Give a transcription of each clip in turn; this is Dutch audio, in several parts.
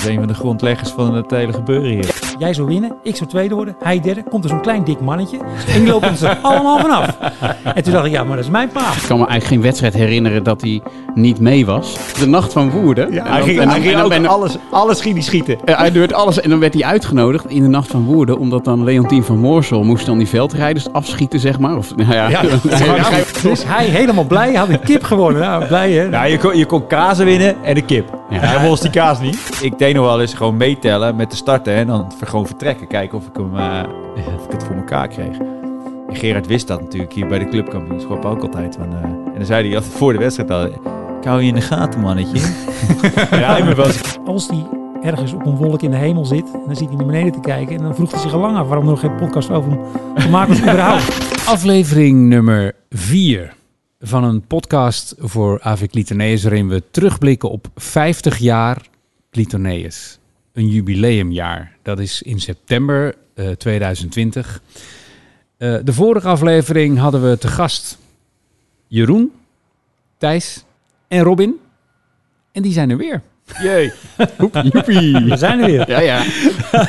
is een van de grondleggers van het hele gebeuren hier. Jij zou winnen, ik zou tweede worden, hij derde. Komt er zo'n klein dik mannetje. En die lopen er allemaal vanaf. En toen dacht ik, ja, maar dat is mijn pa. Ik kan me eigenlijk geen wedstrijd herinneren dat hij niet mee was. De nacht van Woerden. Ja, hij ging, en dan- hij ging en dan ook ben- alles, alles ging hij schieten. Hij deed alles en dan werd hij uitgenodigd in de nacht van Woerden. Omdat dan Leontien van Moorsel moest dan die veldrijders afschieten, zeg maar. Of, nou ja, Dus hij helemaal blij, had een kip gewonnen. Nou, blij hè. Nou, je kon, je kon kazen winnen en de kip. Hij was die kaas niet. Ik deed nog wel eens gewoon meetellen met de starten en dan gewoon vertrekken. Kijken of ik, hem, eh, of ik het voor elkaar kreeg. En Gerard wist dat natuurlijk hier bij de clubkampioenschap ook altijd. Van, eh, en dan zei hij altijd voor de wedstrijd al... Ik hou je in de gaten, mannetje. Ja, ik ben wel eens- Als hij ergens op een wolk in de hemel zit, en dan zit hij naar beneden te kijken. En dan vroeg hij zich al lang af waarom er nog geen podcast over hem gemaakt was überhaupt. Aflevering nummer 4 van een podcast voor AV Clitoneus, waarin we terugblikken op 50 jaar Clitoneus. Een jubileumjaar. Dat is in september eh, 2020. Eh, de vorige aflevering hadden we te gast Jeroen, Thijs en Robin. En die zijn er weer. Jee. Joepie. We zijn er weer. Ja, ja.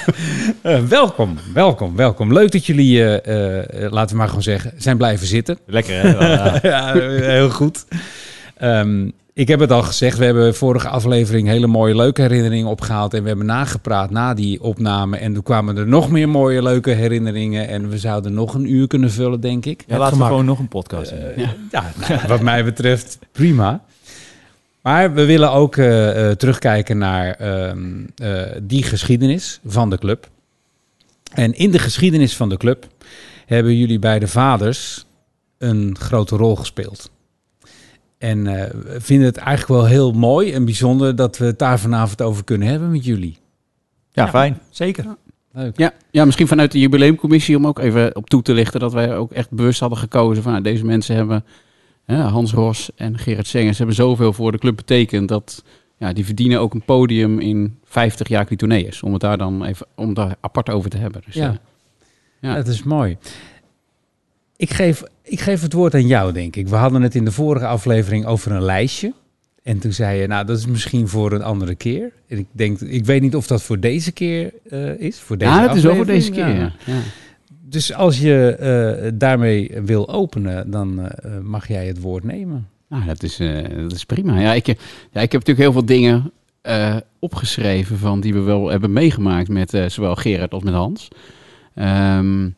Eh, welkom, welkom, welkom. Leuk dat jullie, eh, eh, laten we maar gewoon zeggen, zijn blijven zitten. Lekker, hè? Ja. ja, heel goed. Ehm, ik heb het al gezegd, we hebben vorige aflevering hele mooie leuke herinneringen opgehaald. En we hebben nagepraat na die opname. En toen kwamen er nog meer mooie leuke herinneringen. En we zouden nog een uur kunnen vullen, denk ik. Ja, laten we gewoon nog een podcast doen. Ja, nou, wat mij betreft prima. Maar we willen ook eh, eh, terugkijken naar ehm, eh, die geschiedenis van de club. En in de geschiedenis van de club hebben jullie beide vaders een grote rol gespeeld. En eh, we vinden het eigenlijk wel heel mooi en bijzonder dat we het daar vanavond over kunnen hebben met jullie. ja, fijn. Zeker. Leuk. Ja, ja, misschien vanuit de jubileumcommissie om ook even op toe te lichten dat wij ook echt bewust hadden gekozen van nou, deze mensen hebben, hè, Hans Ros en Gerard Sengers hebben zoveel voor de club betekend dat ja, die verdienen ook een podium in 50 jaar Clitoneus. Om het daar dan even om daar apart over te hebben. Dus, Ja. eh, Ja. dat is mooi. Ik geef, ik geef het woord aan jou, denk ik. We hadden het in de vorige aflevering over een lijstje. En toen zei je, nou, dat is misschien voor een andere keer. En ik denk, ik weet niet of dat voor deze keer eh, is. Voor deze ja, dat is wel voor deze keer. ja. Dus als je eh, daarmee wil openen, dan eh, mag jij het woord nemen. Nou, dat is, dat is prima. Ja ik, ja, ik heb natuurlijk heel veel dingen opgeschreven van die we wel hebben meegemaakt met zowel Gerard als met Hans. Ehm,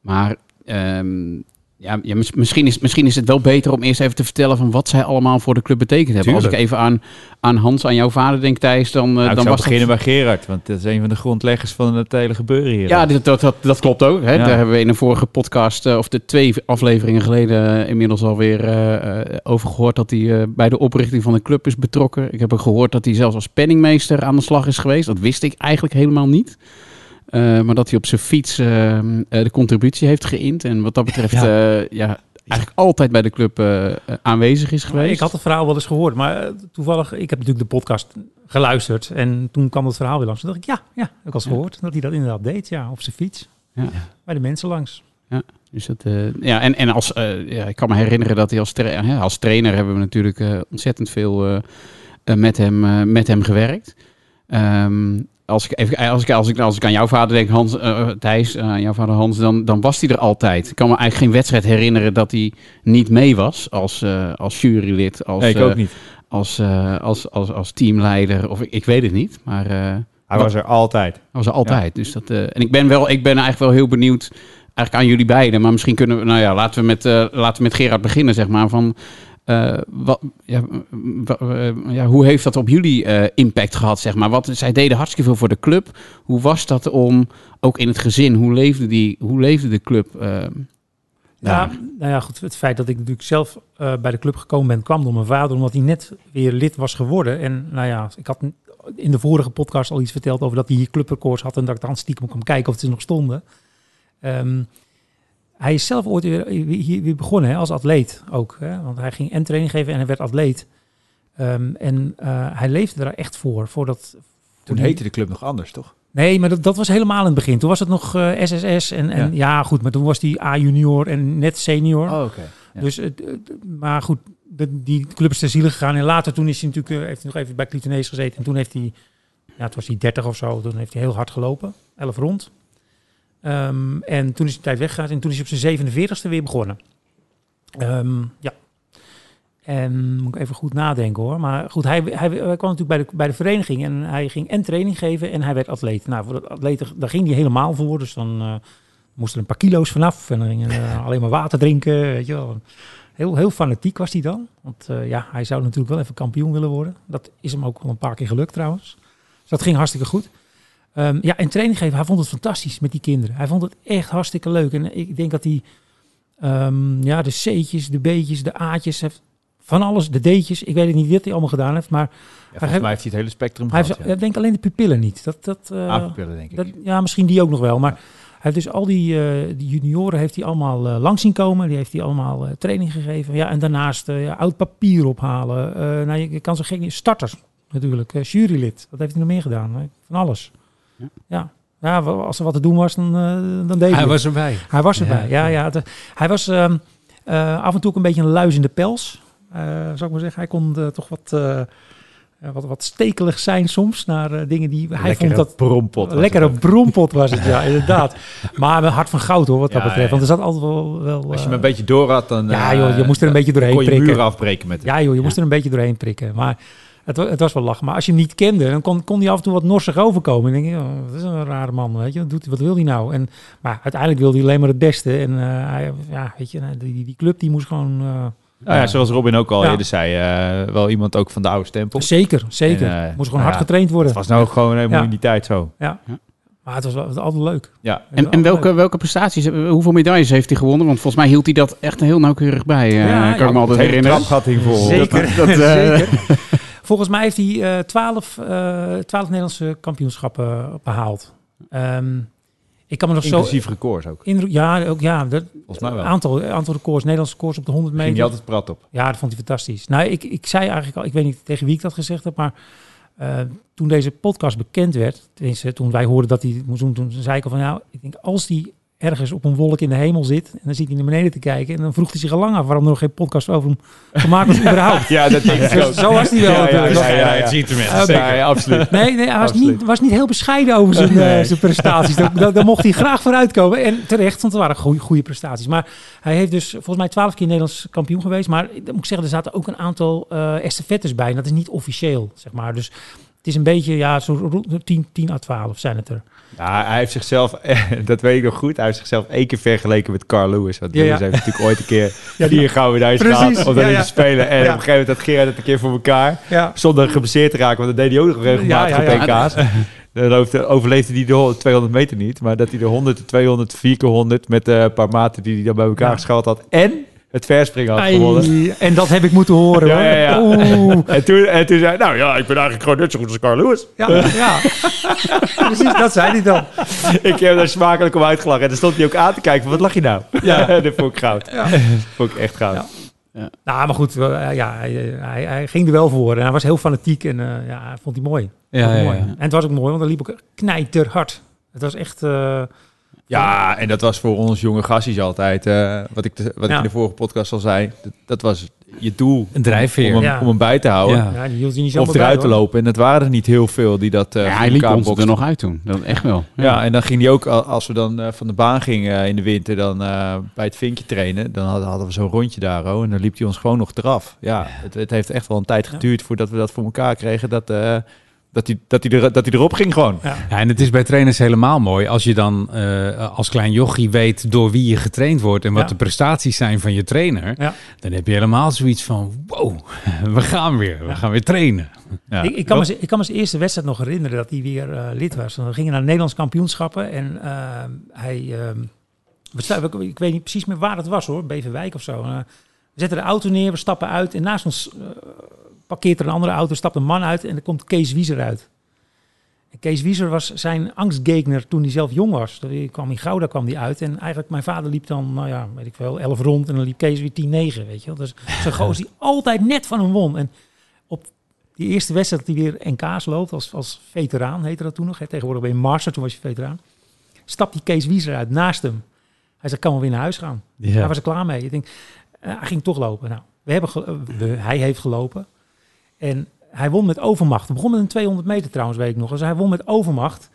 maar ehm, ja, ja, mis- misschien, is, misschien is het wel beter om eerst even te vertellen van wat zij allemaal voor de club betekend hebben. Als ik even aan, aan Hans, aan jouw vader denk, Thijs, dan, eh, Nou, dan was beginnen dat... bij Gerard, want dat is een van de grondleggers van het hele gebeuren hier. Ja, dat, dat, dat, dat klopt ook. Hè. Ja. Daar hebben we in een vorige podcast, eh, of de twee afleveringen geleden, eh, inmiddels alweer over gehoord dat hij bij de oprichting van de club is betrokken. Ik heb ook gehoord dat hij zelfs als penningmeester aan de slag is geweest. Dat wist ik eigenlijk helemaal niet. Eh, maar dat hij op zijn fiets eh, eh, de contributie heeft geïnd. En wat dat betreft, ja. ja, eigenlijk altijd bij de club eh, eh, aanwezig is geweest. Ik had het verhaal wel eens gehoord, maar eh, toevallig, ik heb natuurlijk de podcast geluisterd. En toen kwam het verhaal weer langs. Toen dacht ik, ja, ja, ik Ja. gehoord dat hij dat inderdaad deed, ja, op zijn fiets. Ja. Bij de mensen langs. Dus dat, eh, ja, en, en als, eh, ja, ik kan me herinneren dat hij als, tra- hè, als trainer hebben we natuurlijk eh, ontzettend veel eh, eh, met, hem, eh, met hem gewerkt. Ehm, als, ik even, als, ik, als, ik, als ik aan jouw vader denk, Hans, eh, Thijs, eh, jouw vader Hans, dan, dan was hij er altijd. Ik kan me eigenlijk geen wedstrijd herinneren dat hij niet mee was als, eh, als jurylid, als, Nee, ik eh, ook niet. als, eh, als, als, als teamleider. Of ik, ik weet het niet, maar... eh, Hij was er altijd. dat was er altijd. Dus dat, eh, en ik ben, wel, ik ben eigenlijk wel heel benieuwd eigenlijk aan jullie beiden. Maar misschien kunnen we, nou ja, laten we met, eh, laten we met Gerard beginnen, zeg maar. Van, eh, wat, ja, eh, ja, hoe heeft dat op jullie eh, impact gehad, zeg maar? Wat, zij deden hartstikke veel voor de club. Hoe was dat om, ook in het gezin, hoe leefde, die, hoe leefde de club? Ja, daar? nou ja, goed. Het feit dat ik natuurlijk zelf bij de club gekomen ben, kwam door mijn vader, omdat hij net weer lid was geworden. En nou ja, ik had in de vorige podcast al iets verteld over dat hij hier clubrecords had en dat ik dan stiekem kwam kijken of ze nog stonden. Ehm, hij is zelf ooit weer, hier weer begonnen hè, als atleet ook. Hè, want hij ging en training geven en hij werd atleet. Ehm, en eh, hij leefde daar echt voor. voor dat, Toen die- heette de club nog anders, toch? Nee, maar dat, dat was helemaal in het begin. Toen was het nog eh, SSS en, en ja. goed, maar toen was die A junior en net senior. Oh, oké. Ja. Dus, het- het- maar goed, de, die club is ter ziele gegaan. En later toen is hij natuurlijk, eh, heeft hij nog even bij Clitonees gezeten. En toen heeft hij ja, toen was hij 30 of zo. Toen heeft hij heel hard gelopen. 11 rond. Ehm, en toen is hij tijd weggegaan. En toen is hij op zijn 47ste weer begonnen. Ehm, ja. En moet ik even goed nadenken hoor. Maar goed, hij, hij, hij kwam natuurlijk bij de, bij de vereniging. En hij ging en training geven en hij werd atleet. Nou, voor de atleten, daar ging hij helemaal voor. Dus dan eh moesten er een paar kilo's vanaf. En dan ging hij, alleen maar water drinken. Weet je wel. Heel, heel fanatiek was hij dan. Want eh, ja, hij zou natuurlijk wel even kampioen willen worden. Dat is hem ook wel een paar keer gelukt trouwens. Dus dat ging hartstikke goed. Ehm, ja, en training geven, hij vond het fantastisch met die kinderen. Hij vond het echt hartstikke leuk. En ik denk dat hij ehm, ja, de C'tjes, de B'tjes, de A'tjes, heeft van alles, de D'tjes. Ik weet niet wat hij allemaal gedaan heeft, maar Ja, volgens mij heeft hij het hele spectrum hij gehad. heeft, ik denk alleen de pupillen niet. Dat, dat, eh, Aanpupillen, denk ik. dat, ja, misschien die ook nog wel. Maar hij heeft dus al die, eh, die junioren heeft hij allemaal eh, langs zien komen. Die heeft hij allemaal training gegeven. Ja, en daarnaast ja, oud papier ophalen. Nou, je, je kan zo gek niet. Starters natuurlijk. jurylid. Wat heeft hij nog meer gedaan? Van alles. Ja. Ja. als er wat te doen was, dan, eh, dan deed hij Hij was erbij. Hij was erbij, Ja. ja. hij was ehm, eh, af en toe ook een beetje een luis in de pels. eh, zou ik maar zeggen. Hij kon toch wat, wat, wat stekelig zijn soms naar dingen die... Hij vond dat brompot. een lekkere brompot was het, ja, inderdaad. Maar met hart van goud hoor, wat dat Ja, betreft. Want er zat altijd wel... wel Als je hem een beetje door had, dan... Ja, joh, je moest er een beetje doorheen kon je prikken. muren afbreken met hem. Ja joh, je moest er een beetje doorheen prikken. Maar het, het was wel lachen. Maar als je hem niet kende, dan kon, kon hij af en toe wat norsig overkomen. En denk je, oh, dat is een rare man, weet je. Wat, doet, hij- wat wil hij nou? En, maar uiteindelijk wilde hij alleen maar het beste. En eh, hij, ja, weet je, die, die, die club die moest gewoon... eh, Nou ja, zoals Robin ook al Ja. eerder zei, eh, wel iemand ook van de oude stempel. zeker, zeker. En, moest gewoon nou hard ja, getraind worden. Het was nou gewoon helemaal Ja. in die tijd zo. Maar het was, wel- het was altijd leuk. Ja. En, en welke, leuk. welke prestaties, hoeveel medailles heeft hij gewonnen? Want volgens mij hield hij dat echt heel nauwkeurig bij. eh, Ja, kan ik ja, me altijd herinneren. vol. Zeker, Dat, dat, zeker. Volgens mij heeft hij eh, twaalf, eh, twaalf Nederlandse kampioenschappen behaald. Ehm, ik kan me nog zo... Inclusief records ook. Ja, ook, ja dat, Volgens mij wel. aantal, aantal records, Nederlandse records op de 100 Ging niet meter. altijd prat op. Ja, dat vond hij fantastisch. Nou, ik, ik zei eigenlijk al, ik weet niet tegen wie ik dat gezegd heb, maar eh, toen deze podcast bekend werd, tenminste, toen wij hoorden dat hij het moest doen, toen zei ik al van, nou, ik denk als die ergens op een wolk in de hemel zit en dan zit hij naar beneden te kijken en dan vroeg hij zich al lang af waarom er nog geen podcast over hem gemaakt was überhaupt. Ja, dat denk ik ook. zo was hij wel Ja, ja, natuurlijk. ja, ja, ja. het ziet hem Ja, absoluut. Nee, nee hij was Absoluut. niet, was niet heel bescheiden over zijn, eh, zijn prestaties. Daar, daar, daar mocht hij graag voor uitkomen. En terecht, want het waren goede, goede prestaties. Maar hij heeft dus volgens mij twaalf keer Nederlands kampioen geweest. Maar dan moet ik zeggen, er zaten ook een aantal eh estafettes bij. En dat is niet officieel, zeg maar. Dus het is een beetje, ja, zo rond 10, 10 à 12 zijn het er. Ja, hij heeft zichzelf, dat weet ik nog goed, hij heeft zichzelf één keer vergeleken met Carl Lewis. Want Ja, Lewis ja. heeft natuurlijk ooit een keer Ja, die- vier gouden Precies, gehad om daarin ja. te spelen. En Ja. op een gegeven moment had Gerard het een keer voor elkaar, Ja, zonder geblesseerd te raken, want dat deed hij ook nog regelmatig Ja, ja, op ja. EK's. Dan overleefde hij de hol- 200 meter niet, maar dat hij de 100, de 200, 4 keer 100 met eh, een paar maten die hij dan bij elkaar Ja. geschat had en het verspringen had gewonnen. En dat heb ik moeten horen Ja, hoor. ja, ja. Oeh. En toen, en toen zei hij, nou ja, ik ben eigenlijk gewoon net zo goed als Carl Lewis. Ja, ja. precies, dat zei hij dan. ik heb daar smakelijk om uitgelachen. En dan stond hij ook aan te kijken van, wat lach je nou? Ja. dat vond ik goud. Ja. Dat vond ik echt goud. Ja. Nou, maar goed, eh, ja, hij, hij, hij ging er wel voor. En hij was heel fanatiek en eh, ja, hij vond hij mooi. Ja, Vond hij ja, mooi. ja. En het was ook mooi, want hij liep ook knijterhard. Het was echt... eh, Ja, en dat was voor ons jonge gassies altijd, eh, wat, ik, de- wat Ja. ik in de vorige podcast al zei, dat, dat was je doel Een drijfveer. om hem, Ja. om hem bij te houden. Ja. ja, die niet zo Of eruit te lopen. En het waren er niet heel veel die dat eh ja, hij elkaar ons er boksten. nog uit toen. Dat echt wel. Ja, en dan ging hij ook, al- als we dan eh, van de baan gingen eh, in de winter, dan eh, bij het vinkje trainen, dan hadden, hadden we zo'n rondje daar, oh, en dan liep hij ons gewoon nog eraf. Ja, het, het heeft echt wel een tijd geduurd voordat we dat voor elkaar kregen, dat, eh, dat, hij, dat, hij er, dat hij erop ging gewoon. Ja. Ja, en het is bij trainers helemaal mooi als je dan eh, als klein jochie weet door wie je getraind wordt en wat Ja. de prestaties zijn van je trainer. Ja. Dan heb je helemaal zoiets van, wow, we gaan weer, we gaan weer trainen. Ja. ik, ik, kan me, ik kan me zijn eerste wedstrijd nog herinneren dat hij weer eh, lid was. We gingen naar Nederlands kampioenschappen en eh, hij... ehm, we ik, ik weet niet precies meer waar het was hoor, Beverwijk of zo. We zetten de auto neer, we stappen uit en naast ons eh, parkeert er een andere auto, stapt een man uit en er komt Kees Wieser uit. En Kees Wieser was zijn angstgegner toen hij zelf jong was. Toen kwam in Gouda kwam hij uit en eigenlijk mijn vader liep dan, nou ja, weet ik veel, 11 rond en dan liep Kees weer 10-9, weet je wel. Dus zo'n gozer die altijd net van hem won. En op die eerste wedstrijd dat hij weer NK's loopt als, als veteraan, heette dat toen nog. Hè? Tegenwoordig ben je master, toen was je veteraan. Stapt die Kees Wieser uit naast hem. Hij zei, kan wel weer naar huis gaan. Hij was er klaar mee. Ik denk, eh, hij ging toch lopen. Nou, we hebben we- hij heeft gelopen. En hij won met overmacht. Het begon met een 200 meter trouwens, weet ik nog. Dus hij won met overmacht.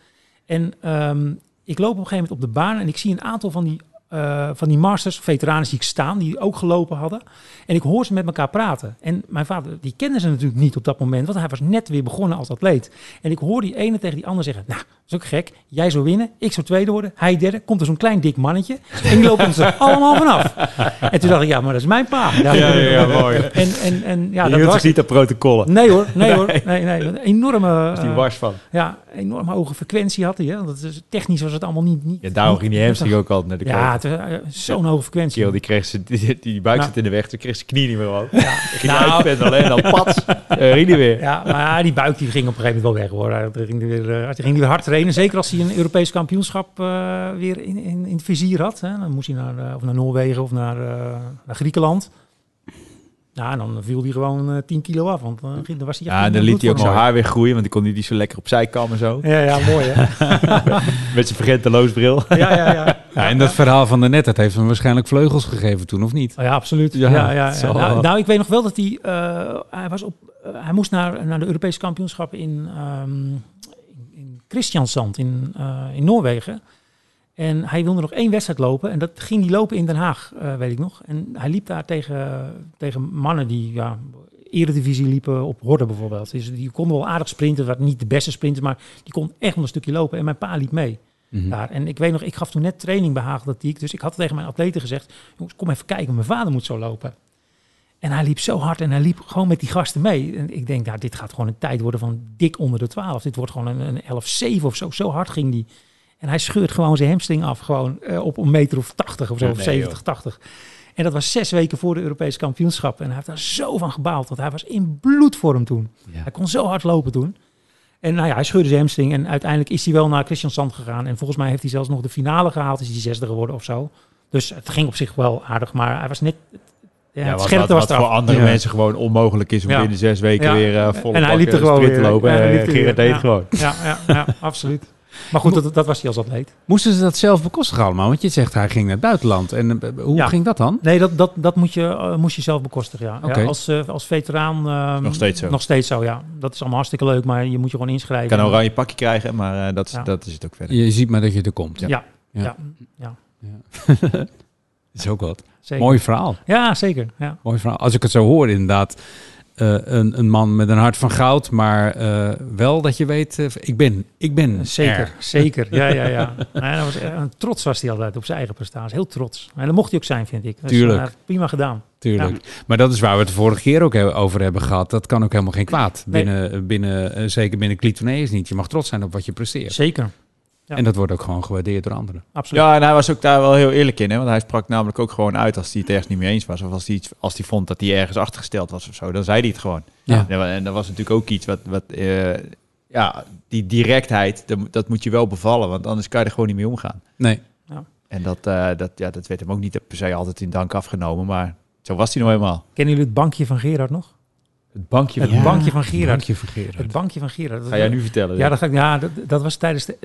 En ehm, ik loop op een gegeven moment op de baan en ik zie een aantal van die, eh, van die masters, veteranen zie ik staan, die ook gelopen hadden. En ik hoor ze met elkaar praten. En mijn vader, die kende ze natuurlijk niet op dat moment, want hij was net weer begonnen als atleet. En ik hoor die ene tegen die ander zeggen, nou, dat is ook gek. Jij zou winnen, ik zou tweede worden, hij derde. Komt er zo'n klein dik mannetje en die lopen ze allemaal vanaf. En toen dacht ik, ja, maar dat is mijn pa. Ja, Ja, ja, mooi. En, en, en ja, Je dat was niet aan protocollen. Nee hoor, nee hoor. Nee, nee. Een enorme, is die eh, wars van. ja, enorm hoge frequentie had hij. Hè? Dat is, technisch was het allemaal niet... niet Ja, daarom ging die hamstring ook altijd naar de Ja, zo'n hoge frequentie. Die kreeg ze, die, die buik Nou. zit in de weg, toen kreeg ze knie niet meer omhoog. Ja. Nou. uitpendelen en dan pats, eh, ging die weer. Ja, maar die buik die ging op een gegeven moment wel weg hoor. Ging, weer, eh, ging weer hard trainen. Zeker als hij een Europees kampioenschap eh, weer in, in, in het vizier had. Hè. Dan moest hij naar, eh, of naar Noorwegen of naar, naar Griekenland. Ja, en dan viel hij gewoon eh 10 kilo af. Want eh, dan was hij echt Ja, en dan liet hij ook zijn haar weer groeien, want die kon niet zo lekker opzij kammen en zo. Ja, ja, mooi hè. Met zijn vergenteloosbril. Ja, ja, ja. Ja, en dat verhaal van daarnet, dat heeft hem waarschijnlijk vleugels gegeven toen, of niet? Oh ja, absoluut. Ja, Ja, ja. Nou, nou, ik weet nog wel dat hij, eh, hij was op, eh, hij moest naar, naar de Europese kampioenschappen in, ehm in, in Christiansand in, eh, in Noorwegen. En hij wilde nog één wedstrijd lopen en dat ging hij lopen in Den Haag, eh, weet ik nog. En hij liep daar tegen, tegen mannen die ja, eredivisie liepen op horde bijvoorbeeld. Dus die konden wel aardig sprinten, wat niet de beste sprinters, maar die kon echt wel een stukje lopen. En mijn pa liep mee Mhm. daar. En ik weet nog, ik gaf toen net training bij Haagletiek. Dus ik had tegen mijn atleten gezegd, jongens, kom even kijken, mijn vader moet zo lopen. En hij liep zo hard en hij liep gewoon met die gasten mee. En ik denk, nou, dit gaat gewoon een tijd worden van dik onder de 12. Dit wordt gewoon een, een 11-7 of zo. Zo hard ging die. En hij scheurt gewoon zijn hamstring af, gewoon eh, op een meter of 80 of zo, of Nee, 70, 80. En dat was zes weken voor de Europese kampioenschap. En hij heeft daar zo van gebaald, want hij was in bloedvorm toen. Ja. Hij kon zo hard lopen toen. En nou ja, hij scheurde zijn hamstring en uiteindelijk is hij wel naar Christian Sand gegaan. En volgens mij heeft hij zelfs nog de finale gehaald, is hij zesde geworden of zo. Dus het ging op zich wel aardig, maar hij was net... Ja, Ja, het wat, wat, was wat voor andere Ja. mensen gewoon onmogelijk is om binnen zes weken weer uh, volle En hij liep er eh, gewoon weer. lopen. En liep er Gerard deed gewoon. Ja, ja, ja, absoluut. Maar goed, dat, dat was hij als atleet. Moesten ze dat zelf bekostigen allemaal? Want je zegt hij ging naar het buitenland. En eh, hoe Ja. ging dat dan? Nee, dat, dat, dat moet je, eh, moest je zelf bekostigen, ja. Ja als, eh, als veteraan... ehm, Nog steeds zo. Nog steeds zo, ja. Dat is allemaal hartstikke leuk, maar je moet je gewoon Je inschrijven. kan een oranje pakje krijgen, maar eh, dat, Ja. dat is het ook verder. Je ziet maar dat je er komt. Ja, Ja. ja, ja, Dat is ook wat. zeker. Mooi verhaal. Ja, zeker. Ja. Mooi verhaal. Als ik het zo hoor, inderdaad. Eh, een, een man met een hart van goud, maar eh, wel dat je weet, eh, ik ben, ik ben Zeker, er. zeker. Ja, ja, ja. Dat was, trots was hij altijd op zijn eigen prestatie. Heel trots. En dat mocht hij ook zijn, vind ik. Dus, Tuurlijk. prima gedaan. Tuurlijk. Maar dat is waar we het de vorige keer ook over hebben gehad. Dat kan ook helemaal geen kwaad. Nee. Binnen, binnen, zeker binnen Clitoneus niet. Je mag trots zijn op wat je presteert. Zeker, Ja. En dat wordt ook gewoon gewaardeerd door anderen. absoluut. Ja, en hij was ook daar wel heel eerlijk in. Hè? Want hij sprak namelijk ook gewoon uit als hij het ergens niet mee eens was. Of als hij, iets, als hij vond dat hij ergens achtergesteld was of zo. Dan zei hij het gewoon. Ja. Ja, en dat was natuurlijk ook iets wat... wat eh, ja, die directheid, dat, dat moet je wel bevallen. Want anders kan je er gewoon niet mee omgaan. Nee. En dat, eh, dat, ja, dat werd hem ook niet per se altijd in dank afgenomen. Maar zo was hij nou helemaal. Kennen jullie het bankje van Gerard nog? Het bankje Het van... bankje van Gerard. Dank je voor Gerard. Het bankje van Gerard. Ga jij nu vertellen? Ja, dat, ga ik, ja dat, dat was tijdens de,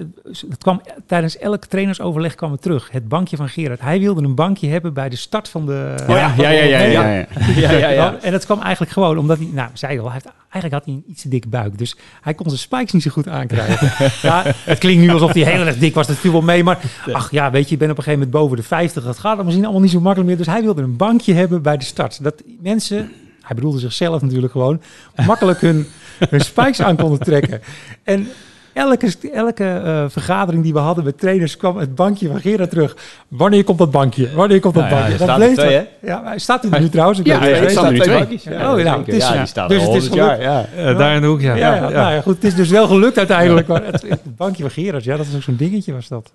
dat kwam tijdens elk trainersoverleg kwam het terug. Het bankje van Gerard. Hij wilde een bankje hebben bij de start van de. Oh ja, ja, ja, ja, ja. ja. ja, ja, ja. En dat kwam eigenlijk gewoon omdat hij, nou, zei al, hij heeft, eigenlijk had hij een iets te dikke buik. Dus hij kon zijn spikes niet zo goed aankrijgen. ja, het klinkt nu alsof hij heel erg dik was, dat viel wel mee. Maar ach ja, weet je, je bent op een gegeven moment boven de 50. Dat gaat dan misschien allemaal niet zo makkelijk meer. Dus hij wilde een bankje hebben bij de start. Dat mensen, hij bedoelde zichzelf natuurlijk gewoon, makkelijk hun, hun spikes aan konden trekken. En elke, elke eh, vergadering die we hadden met trainers kwam het bankje van Gerard terug. Wanneer komt dat bankje? Wanneer komt dat Nou ja, bankje? dat bleef twee. Ja, hij staat er nu trouwens. Ik Ja, ja, staat er nu twee. bankjes. Ja, oh, ja, het is- ja, ja. die staat Dus al het is 100 jaar. Ja. Eh, daar in de hoek, ja. Ja, ja, nou ja, goed. Het is dus wel gelukt uiteindelijk. Maar het, het bankje van Gerard, ja, dat is ook zo'n dingetje was dat.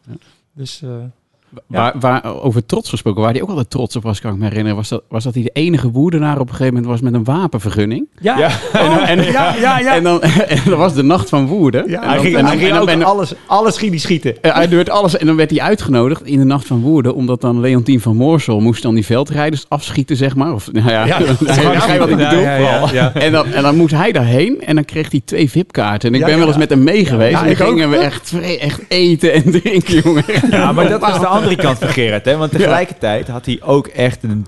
Dus eh, Waar, waar, over trots gesproken, waar hij ook altijd trots op was, kan ik me herinneren, was dat, was dat hij de enige woerdenaar op een gegeven moment was met een wapenvergunning. ja, Ja. Oh, En, ja, ja, ja. en, dan, en dat was de nacht van Woerden. Ja, en Hij dan, ging, en dan- hij ging en dan- ook en dan- alles, alles ging hij schieten. eh, hij deed alles en dan werd hij uitgenodigd in de nacht van Woerden, omdat dan Leontien van Moorsel moest dan die veldrijders afschieten, zeg maar. Of, nou ja, Ja. dan begrijp je wat ik Ja, bedoel. ja, ja, ja. En, dan, en dan moest hij daarheen en dan kreeg hij twee VIP-kaarten. En ik Ja, ben wel eens met hem mee geweest. Ja, en ik dan gingen ook. we echt, echt eten en drinken, jongen. Ja, maar dat was de andere kant van Gerard. Hè? Want tegelijkertijd had hij ook echt een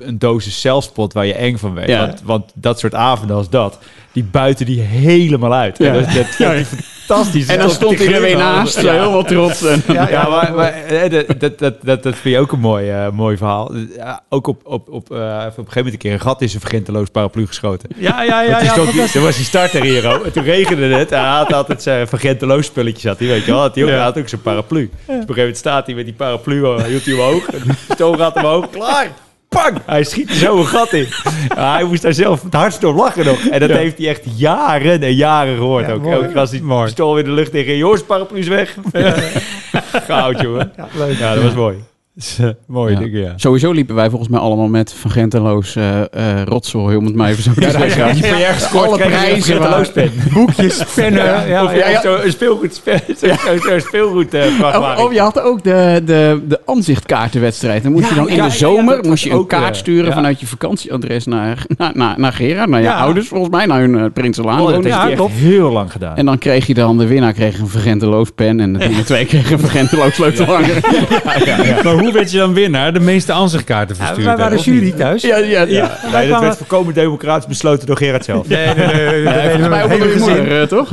een dosis zelfspot waar je eng van werd. Ja. Want, want dat soort avonden als dat, die buiten die helemaal uit. Ja. En dat, dat ik fantastisch. En dan stond hij er weer naast, zo helemaal trots. En, Ja, ja maar, maar dat, dat, dat, dat, vind je ook een mooi, eh, mooi verhaal. Ja, ook op, op, op, even op een gegeven moment een keer een gat in zijn vergenteloos paraplu geschoten. Ja, ja, Want toen, stond hij- toen was hij starter hier en toen regende het. Hij had altijd zijn vergenteloos spulletjes, had hij, weet je wel. Had hij, ook, had ook zijn paraplu. Dus op een gegeven moment staat hij met die paraplu, eh, hield hij omhoog. Stoom gaat omhoog, klaar. Pang! Hij schiet er zo een gat in. Hij moest daar zelf het hardst door lachen nog. En dat heeft hij echt jaren en jaren gehoord Ja, ook. mooi. Elke keer als hij Mooi. pistool in de lucht tegen, jongens, paraplu is weg. Goud, jongen. Ja, leuk. Ja, dat was mooi. Mooie Ja. dingen, ja. Sowieso liepen wij volgens mij allemaal met Van Genteloos eh eh rotzooi, om het maar even zo te zeggen. Als je krijg een. Boekjes, pennen. Ja, ja, of ja, zo een speelgoed, spe- zo, zo'n speelgoed eh, Of, vrachtwagen. of je had ook de, de, de aanzichtkaartenwedstrijd. Dan moest je dan in ja, de ja, zomer moest je een ook, kaart sturen ja. vanuit je vakantieadres naar, naar, naar, naar Gerard, naar je Ja. ouders volgens mij, naar hun Prinselaan. Oh, dat heeft Ja, klopt. heel lang gedaan. En dan kreeg je dan, de winnaar kreeg een vergenteloos pen en de twee kreeg een vergenteloos sleutelhanger. Maar hoe werd je dan winnaar? De meeste ansichtkaarten Ja, verstuurd. wij waren niet? jury thuis. Ja, ja, ja. nee, dat werd voorkomen democratisch besloten door Gerard zelf. Nee, nee, nee. we eh, toch?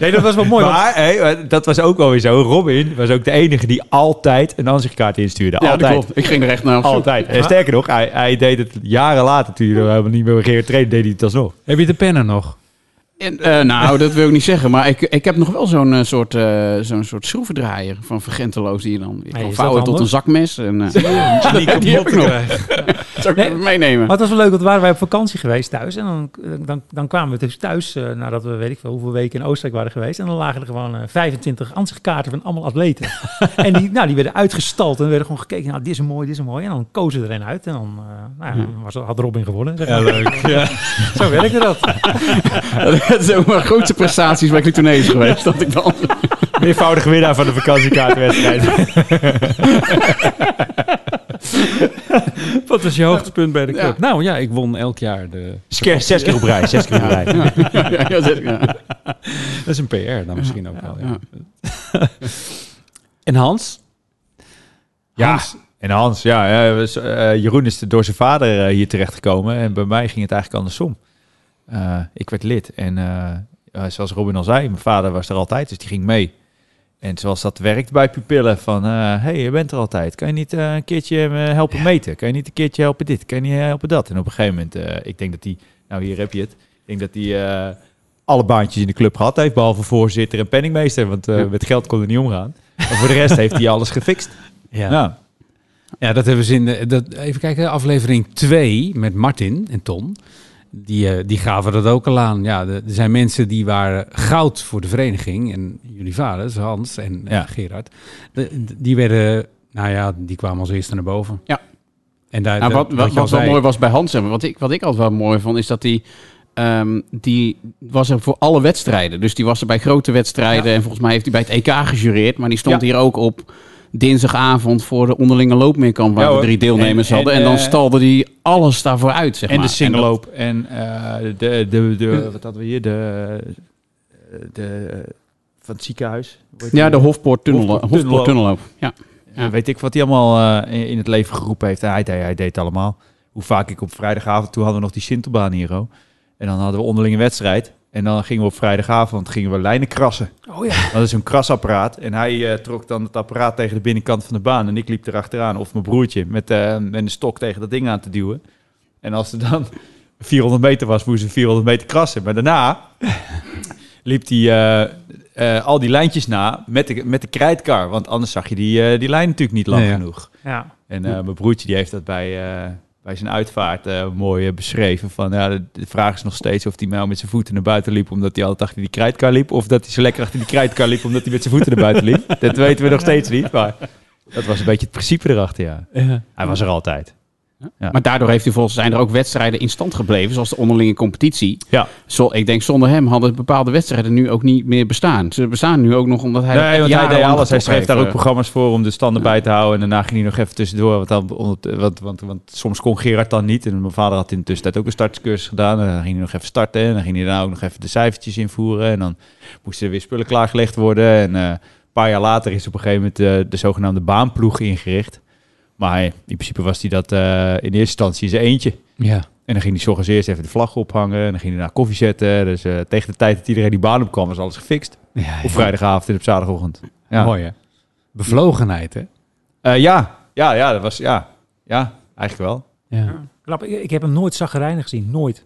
Nee, dat was wel mooi. want- Maar eh, dat was ook wel weer zo. Robin was ook de enige die altijd een aanzichtkaart instuurde. Ja, dat altijd. klopt. Ik ging er echt naar op zoek. Altijd. En sterker nog, hij, hij deed het jaren later, toen hij er helemaal niet meer Gerard trainde, deed hij het alsnog. Heb je de pennen nog? En, eh, nou, dat wil ik niet zeggen. Maar ik, ik heb nog wel zo'n eh, soort, eh, zo'n soort schroevendraaier van Vergenteloos die je dan kan vouwen tot een zakmes. En, eh, die, die heb ik nog. Zou ik Nee. even meenemen? Maar het was wel leuk, want waren wij op vakantie geweest thuis. En dan, dan, dan kwamen we dus thuis, eh, nadat we weet ik veel hoeveel weken in Oostenrijk waren geweest. En dan lagen er gewoon eh, 25 ansichtkaarten van allemaal atleten. en die, nou, die werden uitgestald en er werden gewoon gekeken, nou dit is een mooi, dit is een mooi. En dan kozen er een uit en dan eh, nou, ja, was, had Robin gewonnen. Zeg maar. leuk. Ja. Zo werkte dat. dat is ook mijn grootste prestaties bij de tournees geweest. Dat ik dan... Meervoudige winnaar van de vakantiekaartwedstrijd. Wat was je hoogtepunt bij de club? Nou ja, ik won elk jaar de... Zes zes keer op rij, zes keer op rij. Ja, ja, ja, ja, zeg- ja. Dat is een PR dan misschien ook wel. Ja. Ja. En Hans? Ja, Hans, en Hans, ja, ja, was, eh, Jeroen is door zijn vader eh, hier terechtgekomen en bij mij ging het eigenlijk andersom. Eh, ik werd lid en zoals Robin al zei, mijn vader was er altijd, dus die ging mee. En zoals dat werkt bij pupillen, van hé, hey, je bent er altijd, kan je niet eh, een keertje me helpen meten? Kan je niet een keertje helpen dit? Kan je niet helpen dat? En op een gegeven moment, eh, ik denk dat hij, nou hier heb je het, ik denk dat hij eh, alle baantjes in de club gehad heeft, behalve voorzitter en penningmeester, want eh, Ja. met geld kon er niet omgaan. En voor de rest heeft hij alles gefixt. ja. Ja. Ja, dat hebben ze in de, dat, even kijken, aflevering 2 met Martin en Ton. Die, eh, die gaven dat ook al aan. Ja, er zijn mensen die waren goud voor de vereniging. En jullie vaders, Hans en. Gerard, de- die werden, nou ja, die kwamen als eerste naar boven. Ja. En daar, Nou, wat, wat, al wat wel mooi was bij Hans, en wat ik, wat ik altijd wel mooi vond, is dat die, ehm, die was er voor alle wedstrijden. Dus die was er bij grote wedstrijden en volgens mij heeft hij bij het EK gejureerd. Maar die stond Ja. hier ook op dinsdagavond voor de onderlinge loopmeerkamp waar Ja, we drie deelnemers En- hadden. En en, dan eh, stalde hij alles daarvoor uit, zeg En maar. de singleloop. En eh, de, de, de, wat hadden we hier? De, de, van het ziekenhuis. Ja, de Hofpoort-tunnel, Hofpoort- Hofpoort-tunnelloop. Ja. Ja, weet ik wat hij allemaal eh, in, het leven geroepen heeft. Hij, deed- hij deed het allemaal. Hoe vaak ik op vrijdagavond, toen hadden we nog die Sintelbaan hier. oh. En dan hadden we onderlinge wedstrijd. En dan gingen we op vrijdagavond gingen we lijnen krassen. Oh ja. Dat is een krasapparaat. En hij eh, trok dan het apparaat tegen de binnenkant van de baan. En ik liep erachteraan, of mijn broertje, met, eh, met een stok tegen dat ding aan te duwen. En als er dan 400 meter was, moesten we 400 meter krassen. Maar daarna liep hij eh, eh, al die lijntjes na met de, met de krijtkar. Want anders zag je die, die lijn natuurlijk niet lang Nee, ja. genoeg. Ja. En eh, mijn broertje die heeft dat bij, eh, bij zijn uitvaart eh, mooi eh, beschreven. Van, ja, de, de vraag is nog steeds of hij nou met zijn voeten naar buiten liep... omdat hij altijd achter die krijtkar liep... of dat hij zo lekker achter die krijtkar liep... omdat hij met zijn voeten naar buiten liep. Dat weten we nog steeds niet, maar dat was een beetje het principe erachter, ja. Hij was er altijd. Ja. Maar daardoor heeft hij volgens zijn er ook wedstrijden in stand gebleven, zoals de onderlinge competitie. Ja. Zo, ik denk zonder hem hadden bepaalde wedstrijden nu ook niet meer bestaan. Ze bestaan nu ook nog omdat hij. Nee, want hij deed alles. Hij schreef daar ook eh. programma's voor om de standen bij te houden. En daarna ging hij nog even tussendoor. Want, dan, want, want, want soms kon Gerard dan niet. En mijn vader had in de tussentijd ook een startscursus gedaan. En dan ging hij nog even starten. En dan ging hij daarna ook nog even de cijfertjes invoeren. En dan moesten er weer spullen klaargelegd worden. En eh, een paar jaar later is op een gegeven moment eh, de zogenaamde baanploeg ingericht. Maar in principe was hij dat eh, in eerste instantie in zijn eentje. Ja. En dan ging hij 's ochtends eerst even de vlag ophangen. En dan ging hij naar koffie zetten. Dus eh, tegen de tijd dat iedereen die baan opkwam, was alles gefixt. ja Op vrijdagavond en op zaterdagochtend. Ja. Mooi hè? Bevlogenheid hè? Eh, ja. ja, ja, dat was... Ja, ja eigenlijk wel. Ja. Knap, ik, ik heb hem nooit zaggerijnig gezien, nooit.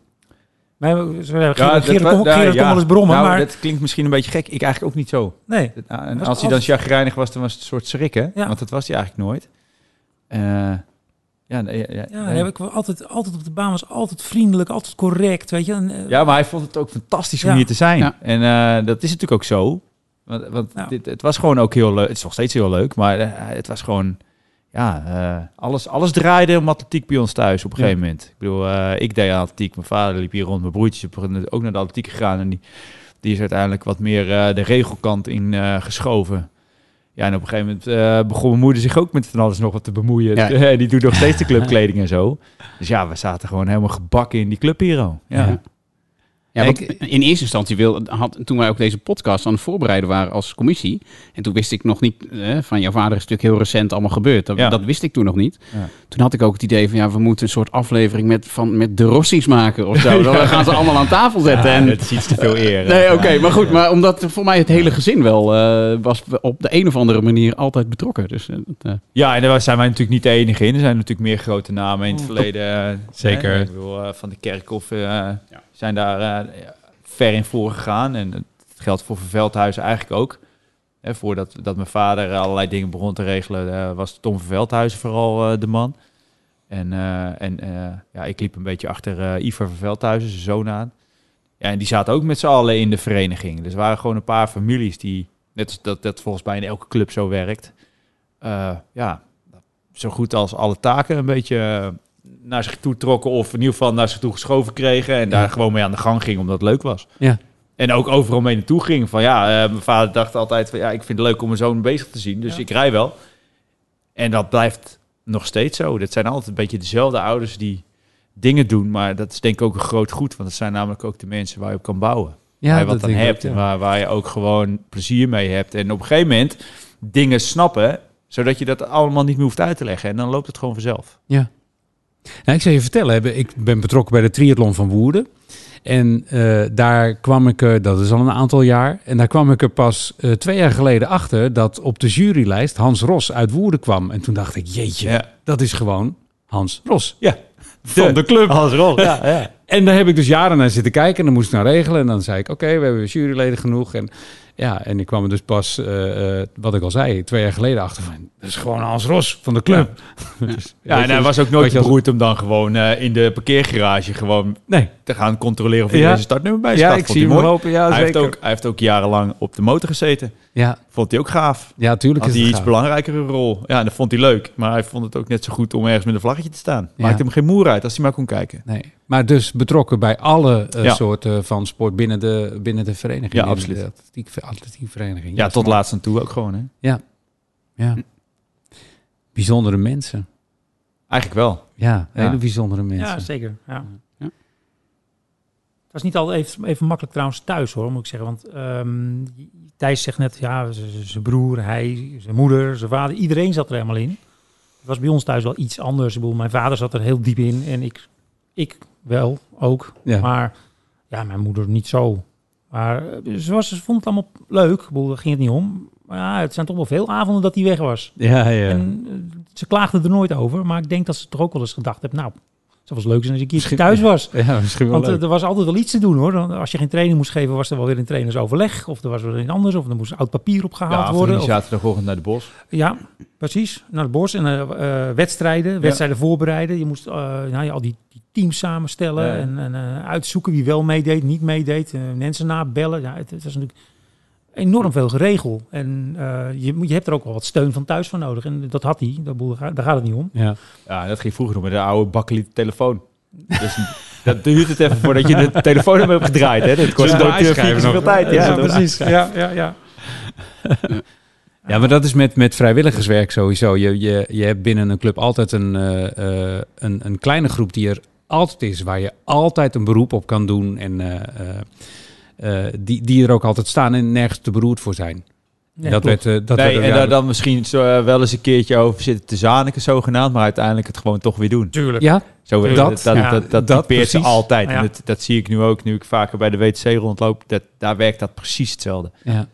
Gerard Ja, dat Gerard wa- kon, ja, Gerard kon ja. wel eens brommen, Nou, maar dat klinkt misschien een beetje gek. Ik eigenlijk ook niet zo. nee. Dat- nou, En Was als hij dan chagrijnig was, dan was het een soort schrikken. Ja. Want dat was hij eigenlijk nooit. Eh, ja, nee, ja, ja, nee. heb ik wel altijd, altijd op de baan was altijd vriendelijk, altijd correct, weet je. En, eh, ja, maar hij vond het ook fantastisch om Ja. hier te zijn. Ja. En eh, dat is natuurlijk ook zo. Want, want Ja. dit, het was gewoon ook heel leuk. Het is nog steeds heel leuk, maar het was gewoon... Ja, eh, alles, alles draaide om atletiek bij ons thuis op een Ja. gegeven moment. Ik bedoel, eh, ik deed atletiek. Mijn vader liep hier rond. Mijn broertje is ook naar de atletiek gegaan. En die, die is uiteindelijk wat meer eh, de regelkant in eh, geschoven. Ja, en op een gegeven moment eh, begon mijn moeder zich ook met van alles nog wat te bemoeien. Ja. En die doet nog steeds de clubkleding en zo. Dus ja, we zaten gewoon helemaal gebakken in die club hier al. Ja. Ja. Ja, want in eerste instantie wil, had, toen wij ook deze podcast aan het voorbereiden waren als commissie. En toen wist ik nog niet, eh, van jouw vader is natuurlijk heel recent allemaal gebeurd. Dat, Ja. dat wist ik toen nog niet. Ja. Toen had ik ook het idee van ja, we moeten een soort aflevering met, van, met de Rossies maken of zo. Dan gaan ze allemaal aan tafel zetten. en, het is iets te veel eer. nee, oké, maar goed. Maar omdat voor mij het hele gezin wel eh, was op de een of andere manier altijd betrokken. Dus eh, eh, Ja, en daar zijn wij natuurlijk niet de enige in. Er zijn natuurlijk meer grote namen in het verleden. eh, Zeker. Ik bedoel, eh, van de Kerkhof eh, zijn daar eh, ver in voorgegaan. En het geldt voor Verveldhuizen eigenlijk ook. Hè, voordat dat mijn vader allerlei dingen begon te regelen, eh, was Tom Verveldhuizen vooral eh, de man. En, en ja, ik liep een beetje achter Ivar Verveldhuizen, zijn zoon aan. Ja, en die zaten ook met z'n allen in de vereniging. Dus er waren gewoon een paar families die, net dat, dat volgens mij in elke club zo werkt, ja, zo goed als alle taken een beetje naar zich toe trokken of in ieder geval naar zich toe geschoven kregen en daar gewoon mee aan de gang ging omdat het leuk was. Ja. En ook overal mee naartoe ging. Van ja, eh, mijn vader dacht altijd van ja, ik vind het leuk om mijn zoon bezig te zien, dus Ja. ik rij wel. En dat blijft nog steeds zo. Dat zijn altijd een beetje dezelfde ouders die dingen doen, maar dat is denk ik ook een groot goed, want dat zijn namelijk ook de mensen waar je op kan bouwen waar je wat aan ik hebt. ook, ja. en waar, waar je ook gewoon plezier mee hebt. En op een gegeven moment dingen snappen, zodat je dat allemaal niet meer hoeft uit te leggen. En dan loopt het gewoon vanzelf. Ja. Nou, ik zal je vertellen, ik ben betrokken bij de triathlon van Woerden. En eh, daar kwam ik, er, dat is al een aantal jaar, en daar kwam ik er pas eh, twee jaar geleden achter dat op de jurylijst Hans Ros uit Woerden kwam. En toen dacht ik, jeetje, Ja. dat is gewoon Hans Ros. Ja. Van de club. Als rol. Ja, ja. En daar heb ik dus jaren naar zitten kijken en dan moest ik nou regelen. En dan zei ik, oké, we hebben juryleden genoeg. En ja, en ik kwam er dus pas, eh, eh, wat ik al zei, twee jaar geleden achter van, dat is gewoon Hans Ros van de club. Dus, Ja, weet en hij was ook nooit beroerd om dan gewoon eh, in de parkeergarage gewoon Nee. Te gaan controleren of Ja. hij zijn startnummer bij Ja, staat. ik Vond zie hem mooi. lopen. Ja, hij, heeft zeker. ook, hij heeft ook jarenlang op de motor gezeten. Ja, Vond hij ook gaaf. ja, tuurlijk Had is hij iets gaaf. belangrijkere rol. Ja, en dat vond hij leuk. Maar hij vond het ook net zo goed om ergens met een vlaggetje te staan. Ja. Maakte hem geen moer uit als hij maar kon kijken. Nee, maar dus betrokken bij alle eh, Ja. soorten van sport binnen de, binnen de vereniging. Ja, absoluut. De atletiek, atletiekvereniging. Ja, is tot laatst aan toe ook gewoon. Hè? Ja. Bijzondere mensen. Eigenlijk wel. Ja, Ja. hele bijzondere mensen. Ja, zeker. Ja. Was niet altijd even, even makkelijk trouwens thuis hoor, moet ik zeggen. Want ehm, Thijs zegt net, ja, zijn broer, hij, zijn moeder, zijn vader, iedereen zat er helemaal in. Het was bij ons thuis wel iets anders. Ik bedoel, mijn vader zat er heel diep in en ik, ik wel ook. Ja. Maar ja, mijn moeder niet zo. Maar eh, ze, was, ze vond het allemaal leuk. Ik bedoel, daar ging het niet om. Maar ja, het zijn toch wel veel avonden dat hij weg was. ja, ja. En eh, ze klaagde er nooit over. Maar ik denk dat ze toch ook wel eens gedacht heeft, nou, zou wel leuk zijn als ik hier thuis was. ja, misschien wel Want eh, leuk. er was altijd wel iets te doen hoor. Als je geen training moest geven, was er wel weer een trainersoverleg. Of er was weer een anders. Of er moest oud papier opgehaald Ja, worden. Of- zaterdagochtend naar de bos. ja, precies. Naar het bos en eh, eh, wedstrijden. Wedstrijden voorbereiden. Je moest nou, ja, al die, die teams samenstellen. Ja. En, en uitzoeken wie wel meedeed, niet meedeed. mensen nabellen. Ja, het, het was natuurlijk enorm veel geregel. En eh, je, moet- je hebt er ook wel wat steun van thuis voor nodig. En dat had hij. Daar gaat het niet om. Ja. Ja, dat ging vroeger nog met de oude bakkeliet telefoon. Dus dat duurt het even voordat je de telefoon hebt gedraaid. Hè? Dat kost keer zoveel nog. tijd. Ja, precies. Ja, ja, ja. Ja, maar dat is met, met vrijwilligerswerk sowieso. Je, je, je hebt binnen een club altijd een, eh, eh, een, een kleine groep die er altijd is, waar je altijd een beroep op kan doen en eh, eh, eh, die, die er ook altijd staan en nergens te beroerd voor zijn. Nee, dat klopt. werd, eh, dat nee, werd en daar dan misschien zo, eh, wel eens een keertje over zitten te zaniken, zogenaamd, maar uiteindelijk het gewoon toch weer doen. Tuurlijk. Ja, Zo, Dat, dat, dat, ja, dat, dat, dat typeert ze altijd. En dat, dat zie ik nu ook, nu ik vaker bij de WTC rondloop. Dat, daar werkt dat precies hetzelfde. ja.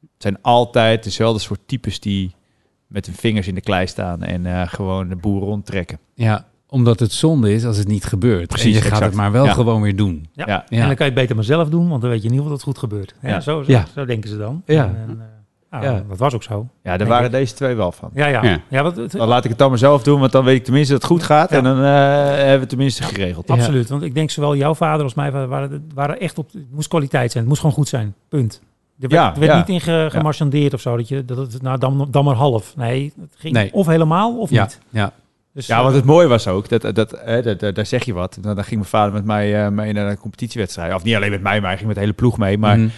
Het zijn altijd dezelfde soort types die met hun vingers in de klei staan en eh, gewoon de boer rondtrekken. ja, omdat het zonde is als het niet gebeurt. Precies, en je gaat exact. het maar wel Ja. gewoon weer doen. Ja. Ja. Ja. En dan kan je het beter maar zelf doen, want dan weet je in ieder geval dat het goed gebeurt. Ja, Ja. Zo, zo, Ja. zo denken ze dan. Ja. En, en, eh, nou, Ja. Dat was ook zo. Ja, daar waren ik. deze twee wel van. Ja, ja. Ja. ja. wat, het- Dan laat ik het dan maar zelf doen, want dan weet ik tenminste dat het goed gaat. Ja. En dan eh, hebben we het tenminste geregeld. Ja. Absoluut. Want ik denk zowel jouw vader als mijn vader waren, waren echt op... Het moest kwaliteit zijn. Het moest gewoon goed zijn. Punt. Er werd, Ja, er werd ja. niet in ge, gemarchandeerd of zo. Dat je, dat het, nou, dan, dan maar half. Nee, het ging Nee. of helemaal of Ja, niet. ja. Dus, Ja, eh, want het mooie was ook, dat, dat, hè, dat, dat- daar zeg je wat. Dan, dan ging mijn vader met mij eh, mee naar een competitiewedstrijd. Of niet alleen met mij, maar hij ging met de hele ploeg mee. Maar, Mhm.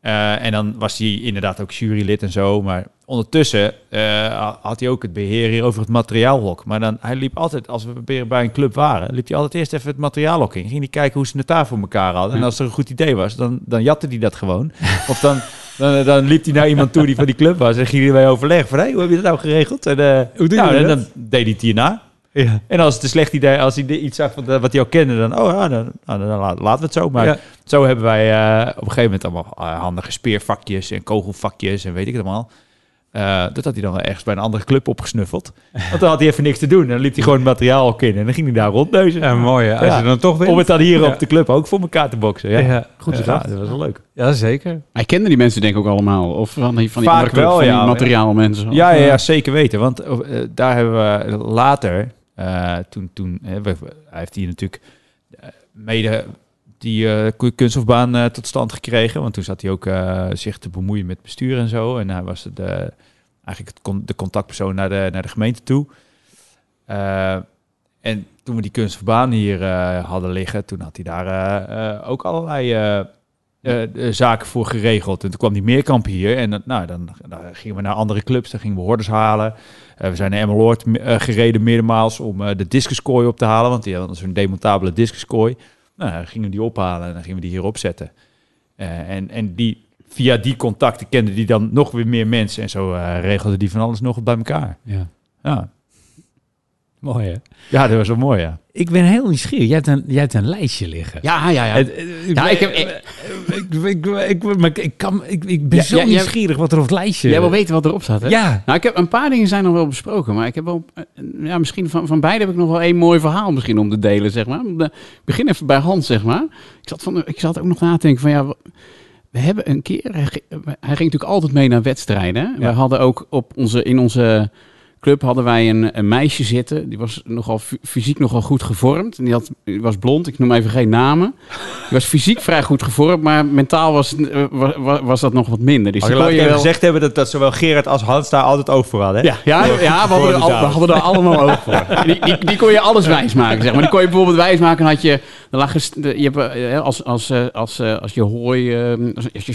eh, en dan was hij inderdaad ook jurylid en zo. Maar ondertussen had hij ook het beheer hier over het materiaalhok. Maar dan, hij liep altijd, als we weer bij een club waren, liep hij altijd eerst even het materiaalhok in. Ging hij kijken hoe ze het daar voor elkaar hadden. En Ja. als er een goed idee was, dan, dan jatte hij dat gewoon. of dan, dan, dan liep hij naar iemand toe die van die club was. En ging hij mee overleg van, hey, hoe heb je dat nou geregeld? En, eh, Hoe doe je nou, en dat? dan deed hij het hierna. Ja. En als het een slecht idee, als hij iets zag van, eh, wat hij al kende, dan, oh ja, dan, nou, dan la- laten we het zo. Maar Ja. zo hebben wij eh, op een gegeven moment allemaal eh, handige speervakjes en kogelvakjes en weet ik het allemaal. Eh, dat had hij dan ergens bij een andere club opgesnuffeld. Want dan had hij even niks te doen. En dan liep hij gewoon het materiaal ook in. En dan ging hij daar rondneuzen. Ja, mooi. hè. Als Ja. je dan toch Om het dan hier Ja. op de club ook voor elkaar te boksen. Ja, Ja. Goed ja, gedacht. dat was wel leuk. Ja, zeker. Hij kende die mensen denk ik ook allemaal. Of van die, van die Vaak andere club, wel, van die ja. materiaalmensen. Ja, ja, ja, zeker weten. Want eh, daar hebben we later, eh, toen, toen hij heeft hier natuurlijk mede die ku- kunststofbaan eh, tot stand gekregen. Want toen zat hij ook eh, zich te bemoeien met bestuur en zo. En hij was de, eigenlijk het de contactpersoon naar de, naar de gemeente toe. En toen we die kunststofbaan hier hadden liggen, toen had hij daar ook allerlei zaken voor geregeld. En toen kwam die Meerkamp hier en nou, dan, gingen we naar andere clubs, dan gingen we hordes halen. We zijn naar Emmeloord gereden meermaals om de discuskooi op te halen, want die hadden zo'n demontabele discuskooi. Nou, dan gingen we die ophalen en dan gingen we die hier opzetten. Eh, en, en die, via die contacten kenden die dan nog weer meer mensen en zo eh regelden die van alles nog bij elkaar. Ja. Ja, Mooi, hè? ja dat was wel mooi, ja. Ik ben heel nieuwsgierig. Jij hebt een, jij hebt een lijstje liggen. ja, ja, ja. Het- eh, Ja, ik heb- ik, ik, ik, ik, maar ik, kan, ik, ik ben Ja, zo ja, nieuwsgierig wat er op het lijstje... Jij wil weten wat erop staat, hè? Ja. Nou, ik heb een paar dingen zijn nog wel besproken, maar ik heb wel, eh, ja, misschien van, van beide heb ik nog wel één mooi verhaal misschien om te delen, zeg maar. Ik begin even bij Hans, zeg maar. Ik zat, van, ik zat ook nog na te denken van, ja, we hebben een keer, hij, ging- hij ging natuurlijk altijd mee naar wedstrijden. We hadden ook op onze, in onze club hadden wij een, een meisje zitten, die was nogal fy- fysiek nogal goed gevormd. En die, had, die was blond, ik noem even geen namen. Die was fysiek vrij goed gevormd, maar mentaal was, het, eh, wa- wa- was dat nog wat minder. Dus Oh, laat je wel- gezegd hebben dat, dat zowel Gerard als Hans daar altijd oog voor hadden. Hè? ja, ja, ja we, hadden al- we hadden er allemaal oog voor. Die, die, die kon je alles wijsmaken, zeg maar. Die kon je bijvoorbeeld wijsmaken, had je... Lag je hebt, eh, als, als, eh, als, eh, als je hooi, als- als je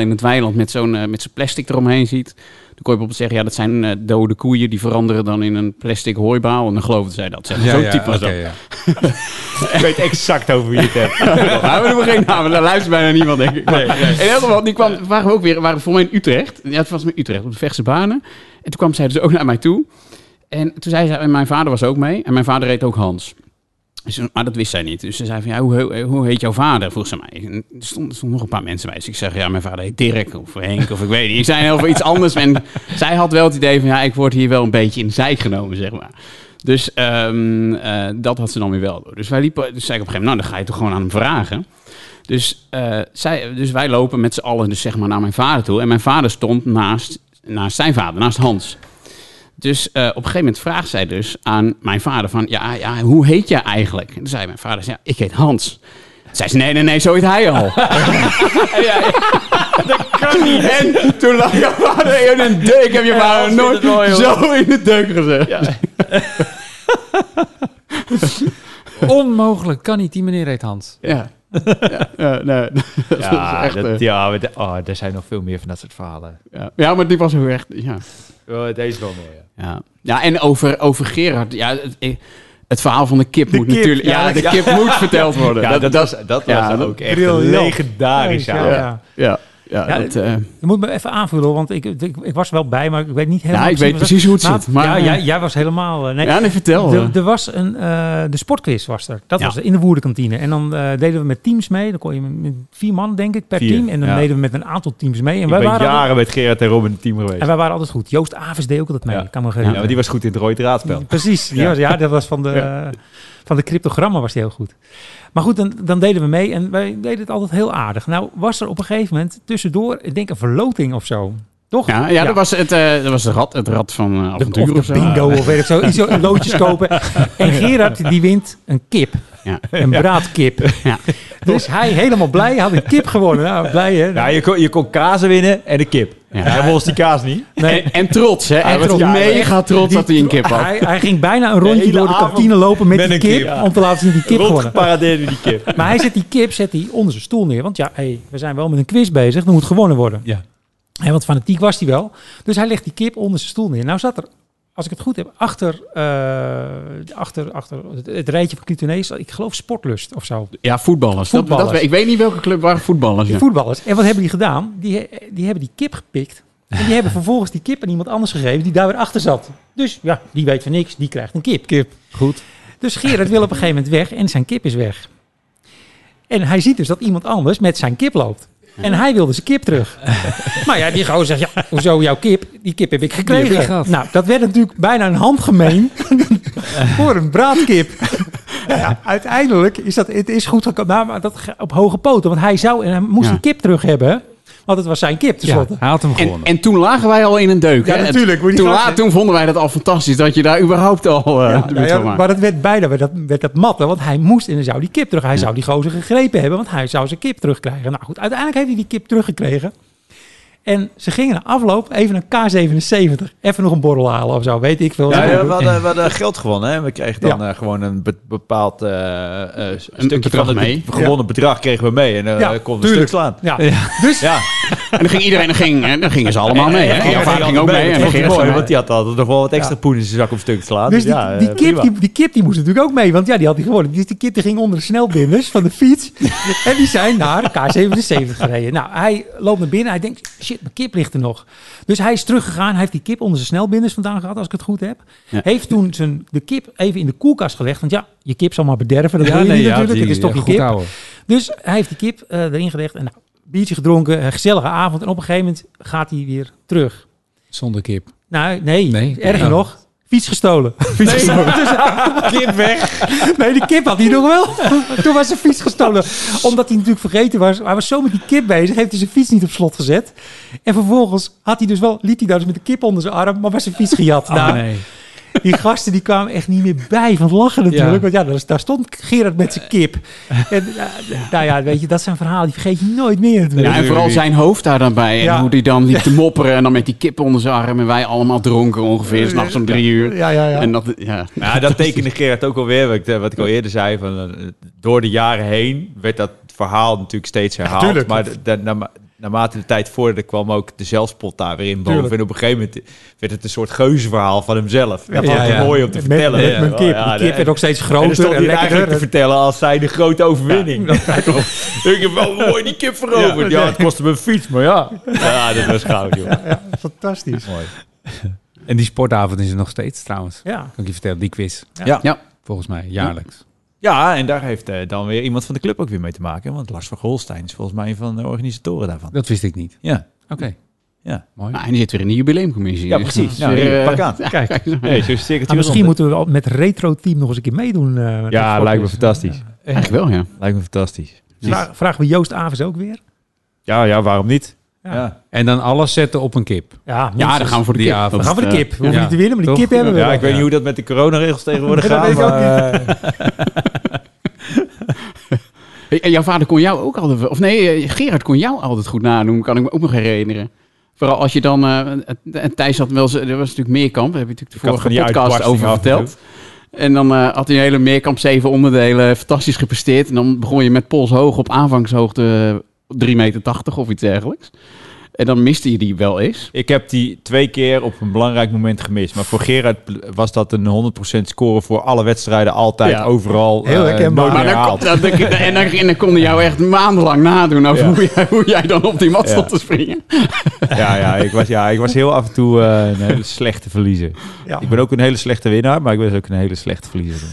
in het weiland met zo'n met zo'n plastic eromheen ziet... Dan kon je bijvoorbeeld zeggen, ja, dat zijn eh, dode koeien... die veranderen dan in een plastic hooibaal. En dan geloofden zij dat, zeg maar. Zo'n type was dat. ja. Ik weet exact over wie je het hebt. Nou, we noemen geen namen, daar luistert bijna niemand, denk ik. Maar In elk geval, die kwam, waren we ook weer, waren voor mij in Utrecht. Ja, het was met Utrecht, op de Vechtse banen. En toen kwam zij dus ook naar mij toe. En toen zei ze, en mijn vader was ook mee. En mijn vader heet ook Hans. Dus, maar dat wist zij niet. Dus ze zei van, ja, hoe, hoe- heet jouw vader? Vroeg ze mij. En er stonden er stonden nog een paar mensen bij. Dus ik zeg, ja, mijn vader heet Dirk of Henk of ik weet niet. Ik zei heel veel iets anders. En zij had wel het idee van, ja, ik word hier wel een beetje in de zijk genomen, zeg maar. Dus ehm, eh, dat had ze dan weer wel door. Dus wij liepen, dus zei ik op een gegeven moment, nou, dan ga je toch gewoon aan hem vragen. Dus, eh, zij, dus wij lopen met z'n allen dus zeg maar naar mijn vader toe. En mijn vader stond naast, naast zijn vader, naast Hans. Dus eh, op een gegeven moment vraagt zij dus aan mijn vader van... Ja, ja hoe heet jij eigenlijk? En toen zei mijn vader, ja, ik heet Hans. Toen zei ze, nee, nee, nee, zo heet hij al. ja, ja. Dat kan niet. En toen lag je vader in een deuk. Ik heb je vader nooit zo in de deuk gezegd. Onmogelijk, kan niet. Die meneer heet Hans. Ja. Ja, ja, nee. Dat is Ja, echt, dat, eh, ja maar de- oh, er zijn nog veel meer van dat soort verhalen. ja. ja, maar die was heel erg... Ja. Oh, deze is wel mooi, ja. Ja, ja en over, over Gerard, ja, het, eh, het verhaal van de kip moet kip, natuurlijk, ja, ja, de ja. kip moet verteld worden. Ja, dat, was, dat was dat- ook echt legendarisch Ja, ja. Ja, dat, eh, Je moet me even aanvullen, want ik, ik, ik was wel bij, maar ik weet niet helemaal ja, ik weet precies hoe het Maar- zit. Maar, ja, eh, jij, jij was helemaal... eh, nee, ja, nee, vertel. Er, eh. er was een, eh, de sportquiz was er. Dat Ja. was in de woerdenkantine. En dan eh, deden we met teams mee. Dan kon je met vier man, denk ik, per Vier, team. En dan deden we met een aantal teams mee. En Ik wij, ben waren altijd, jaren met Gerard en Robin in het team geweest. en wij waren altijd goed. Joost Aves deed ook altijd mee. Kan me nog Ja, herinneren. maar die was goed in het rode draadspel. Precies. Die Ja. Was, ja, dat was van de, van de cryptogrammen was die heel goed. Maar goed, dan, dan deden we mee en wij deden het altijd heel aardig. Nou was er op een gegeven moment tussendoor, ik denk een verloting of zo. Toch? ja, ja, dat was het, eh, dat was het rad, het rad van eh, De, avontuur of of bingo of weet ik zo. Iets zo loodjes kopen. En Gerard die wint een kip. Ja. Een braadkip. Ja. Dus hij helemaal blij. had een kip gewonnen. Nou, blij hè? Ja, je kon, je kon kazen winnen en een kip. Ja. Hij ons die kaas niet. Nee. En, en trots, hè? Hij En was trots. mega trots Die- dat hij een kip had. Hij, hij ging bijna een rondje door de kantine lopen met, met die een kip. Om te laten zien die kip gewonnen. Rondgeparadeerde die kip. Maar hij zet die kip zet hij onder zijn stoel neer. Want ja, hey, we zijn wel met een quiz bezig. Er moet gewonnen worden. Ja. En want fanatiek was hij wel. Dus hij legt die kip onder zijn stoel neer. Nou zat er, als ik het goed heb, achter, eh, achter, achter het, het rijtje van Clitonees, ik geloof Sportlust of zo. Ja, voetballers. Dat- Voetballers. Dat, ik weet niet welke club waren voetballers. Ja. voetballers. En wat hebben die gedaan? Die, die hebben die kip gepikt. En die hebben vervolgens die kip aan iemand anders gegeven die daar weer achter zat. Dus ja, die weet van niks, die krijgt een kip. Kip. Goed. Dus Gerard wil op een gegeven moment weg en zijn kip is weg. En hij ziet dus dat iemand anders met zijn kip loopt. En hij wilde zijn kip terug. maar ja, die gozer zegt, ja, hoezo jouw kip? Die kip heb ik gekregen. heb ik gehad. nou, dat werd natuurlijk bijna een handgemeen voor een braadkip. ja, uiteindelijk is dat, het is goed gekomen, Nou, maar dat op hoge poten. Want hij zou en hij moest die kip terug hebben. Want het was zijn kip, tenslotte. hij had hem En, gewonnen. en toen lagen wij al in een deuk. Ja, hè? natuurlijk, moet je Toen, la- toen vonden wij dat al fantastisch dat je daar überhaupt al eh Ja, de nou ja, maar het werd bijna werd dat, werd dat matten, want hij moest en dan zou die kip terug. Hij zou die gozer gegrepen hebben, want hij zou zijn kip terugkrijgen. Nou goed, uiteindelijk heeft hij die kip teruggekregen. En ze gingen na afloop even naar K77. Even nog een borrel halen of zo, weet ik veel. Ja, ja, we, hadden, we hadden geld gewonnen. Hè? We kregen dan Ja. eh, gewoon een be- bepaald eh, eh, stukje bedrag van het mee. be- gewonnen bedrag kregen we mee. En eh Ja, kon een tuurlijk. stuk slaan. Ja, dus Ja, En dan ging iedereen, dan, ging, en dan gingen ze allemaal mee. Hè? Ja, Ja, vaak ging ook mee. En Dat dan mooi, mooi. want die had altijd nog wel wat extra Ja. poen in zijn zak om stuk te slaan. Dus die, ja, die, kip, die, die kip die moest natuurlijk ook mee, want ja, die had hij gewonnen. Dus die kip die ging onder de snelbinders van de fiets. en die zijn naar K77 gereden. Nou, hij loopt naar binnen. Hij denkt, shit, mijn kip ligt er nog. Dus hij is teruggegaan. Hij heeft die kip onder zijn snelbinders vandaan gehad, als ik het goed heb. Ja. Heeft toen zijn, de kip even in de koelkast gelegd. Want ja, je kip zal maar bederven. Dat wil je nee, niet ja, natuurlijk. die- het is toch ja, je kip. houden. Dus hij heeft die kip eh, erin gelegd. En nou, biertje gedronken, een gezellige avond. En op een gegeven moment gaat hij weer terug. Zonder kip. Nou, nee, Nee? erger Ja. nog. Fiets gestolen. Fiets gestolen. Dus, kip weg. Nee, die kip had hij nog wel. Toen was zijn fiets gestolen. Omdat hij natuurlijk vergeten was. Hij was zo met die kip bezig. Heeft hij zijn fiets niet op slot gezet. En vervolgens had hij dus wel, liet hij daar dus met de kip onder zijn arm. Maar was zijn fiets gejat. Oh, nou, nee. Die gasten die kwamen echt niet meer bij van het lachen natuurlijk. Ja. Want ja, daar, daar stond Gerard met zijn kip. En, eh, nou ja, weet je, dat zijn verhalen die vergeet je nooit meer. natuurlijk. Ja, en vooral zijn hoofd daar dan bij. En Ja. hoe die dan liep te mopperen. En dan met die kip onder zijn arm. En wij allemaal dronken ongeveer. S'nachts om drie uur. Ja, ja, ja. En dat, ja. Ja, dat tekende Gerard ook alweer. Wat ik, wat ik al eerder zei. Van, eh, door de jaren heen werd dat verhaal natuurlijk steeds herhaald. tuurlijk. maar naarmate de tijd vorderde kwam ook de zelfspot daar weer in boven. Tuurlijk. En op een gegeven moment werd het een soort geuzenverhaal van hemzelf. Dat Ja, was ja, ja. mooi om te Met, vertellen. met mijn kip. ja, die kip werd ook steeds en groter stond en, het eigenlijk te vertellen als zij de grote overwinning. ik heb wel mooi die kip veroverd. Ja, het kostte me een fiets, maar ja. Ja, dat was goud, joh. Ja, fantastisch. Mooi. En die sportavond is er nog steeds trouwens. Ja. Kan ik je vertellen, die quiz. Ja. Ja. Volgens mij, jaarlijks. Ja, en daar heeft eh, dan weer iemand van de club ook weer mee te maken. Want Lars van Golstein is volgens mij een van de organisatoren daarvan. Dat wist ik niet. Ja, Oké. ja. Mooi. Nou, en die zit weer in de jubileumcommissie. Ja, precies. Nou, weer, pak aan. ja, Kijk. Nee, zo Ah, misschien moeten we al met retro team nog eens een keer meedoen. eh, Ja, lijkt me fantastisch. Eigenlijk wel, ja. Lijkt me fantastisch. Vragen we Joost Avers ook weer? Ja, ja, waarom niet? Ja. En dan alles zetten op een kip. Ja, Ja, dan gaan we voor de Die kip. avond. We gaan voor de kip. We hoeven ja. niet te winnen, maar die Toch? kip hebben we ja wel. ik weet niet hoe dat met de coronaregels tegenwoordig gaat. weet ik ook maar, eh, Hey, en jouw vader kon jou ook altijd... Of nee, eh, Gerard kon jou altijd goed nadoen. Kan ik me ook nog herinneren. Vooral als je dan... eh, en Thijs had wel... Er was natuurlijk Meerkamp. Daar heb je natuurlijk de Ik vorige podcast over verteld. En dan eh, had hij een hele Meerkamp zeven onderdelen. Fantastisch gepresteerd. En dan begon je met pols hoog op aanvangshoogte 3,80 meter of iets dergelijks. En dan miste je die wel eens. Ik heb die twee keer op een belangrijk moment gemist. Maar voor Gerard was dat een 100% score voor alle wedstrijden, altijd, Ja. overal. Heel eh, nooit Maar dan, dan, dan- en, dan, en dan konden jou echt maandenlang nadoen over Ja. hoe, jij, hoe jij dan op die mat Ja. stond te springen. Ja, ja, ik was, ja, ik was heel af en toe eh, een hele slechte verliezer. Ja, Ik ben ook een hele slechte winnaar, maar ik ben ook een hele slechte verliezer.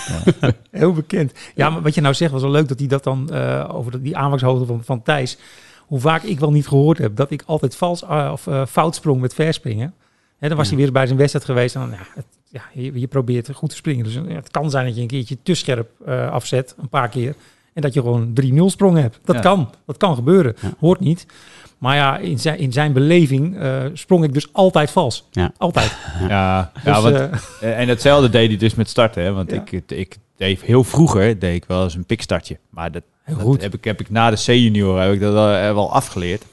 heel bekend. Ja, maar wat je nou zegt was wel leuk dat hij dat dan eh, over die aanvangshoogte van, van Thijs. Hoe vaak ik wel niet gehoord heb dat ik altijd vals eh, of eh, fout sprong met verspringen. Hè, dan was Ja. hij weer bij zijn wedstrijd geweest. En dan, ja, het, ja, je, je probeert goed te springen. Dus eh, het kan zijn dat je een keertje te scherp eh, afzet, een paar keer. En dat je gewoon 3-0 sprong hebt. Dat Ja. kan. Dat kan gebeuren. Ja. Hoort niet. Maar ja, in zijn, in zijn beleving eh, sprong ik dus altijd vals. Ja. Altijd. Ja, Dus, ja want, eh, eh, en hetzelfde deed hij dus met starten. Hè? Want Ja. ik, ik deed heel vroeger deed ik wel eens een pikstartje. Maar dat, heel dat goed. heb, ik, heb ik na de C-junior heb ik dat wel, eh, afgeleerd.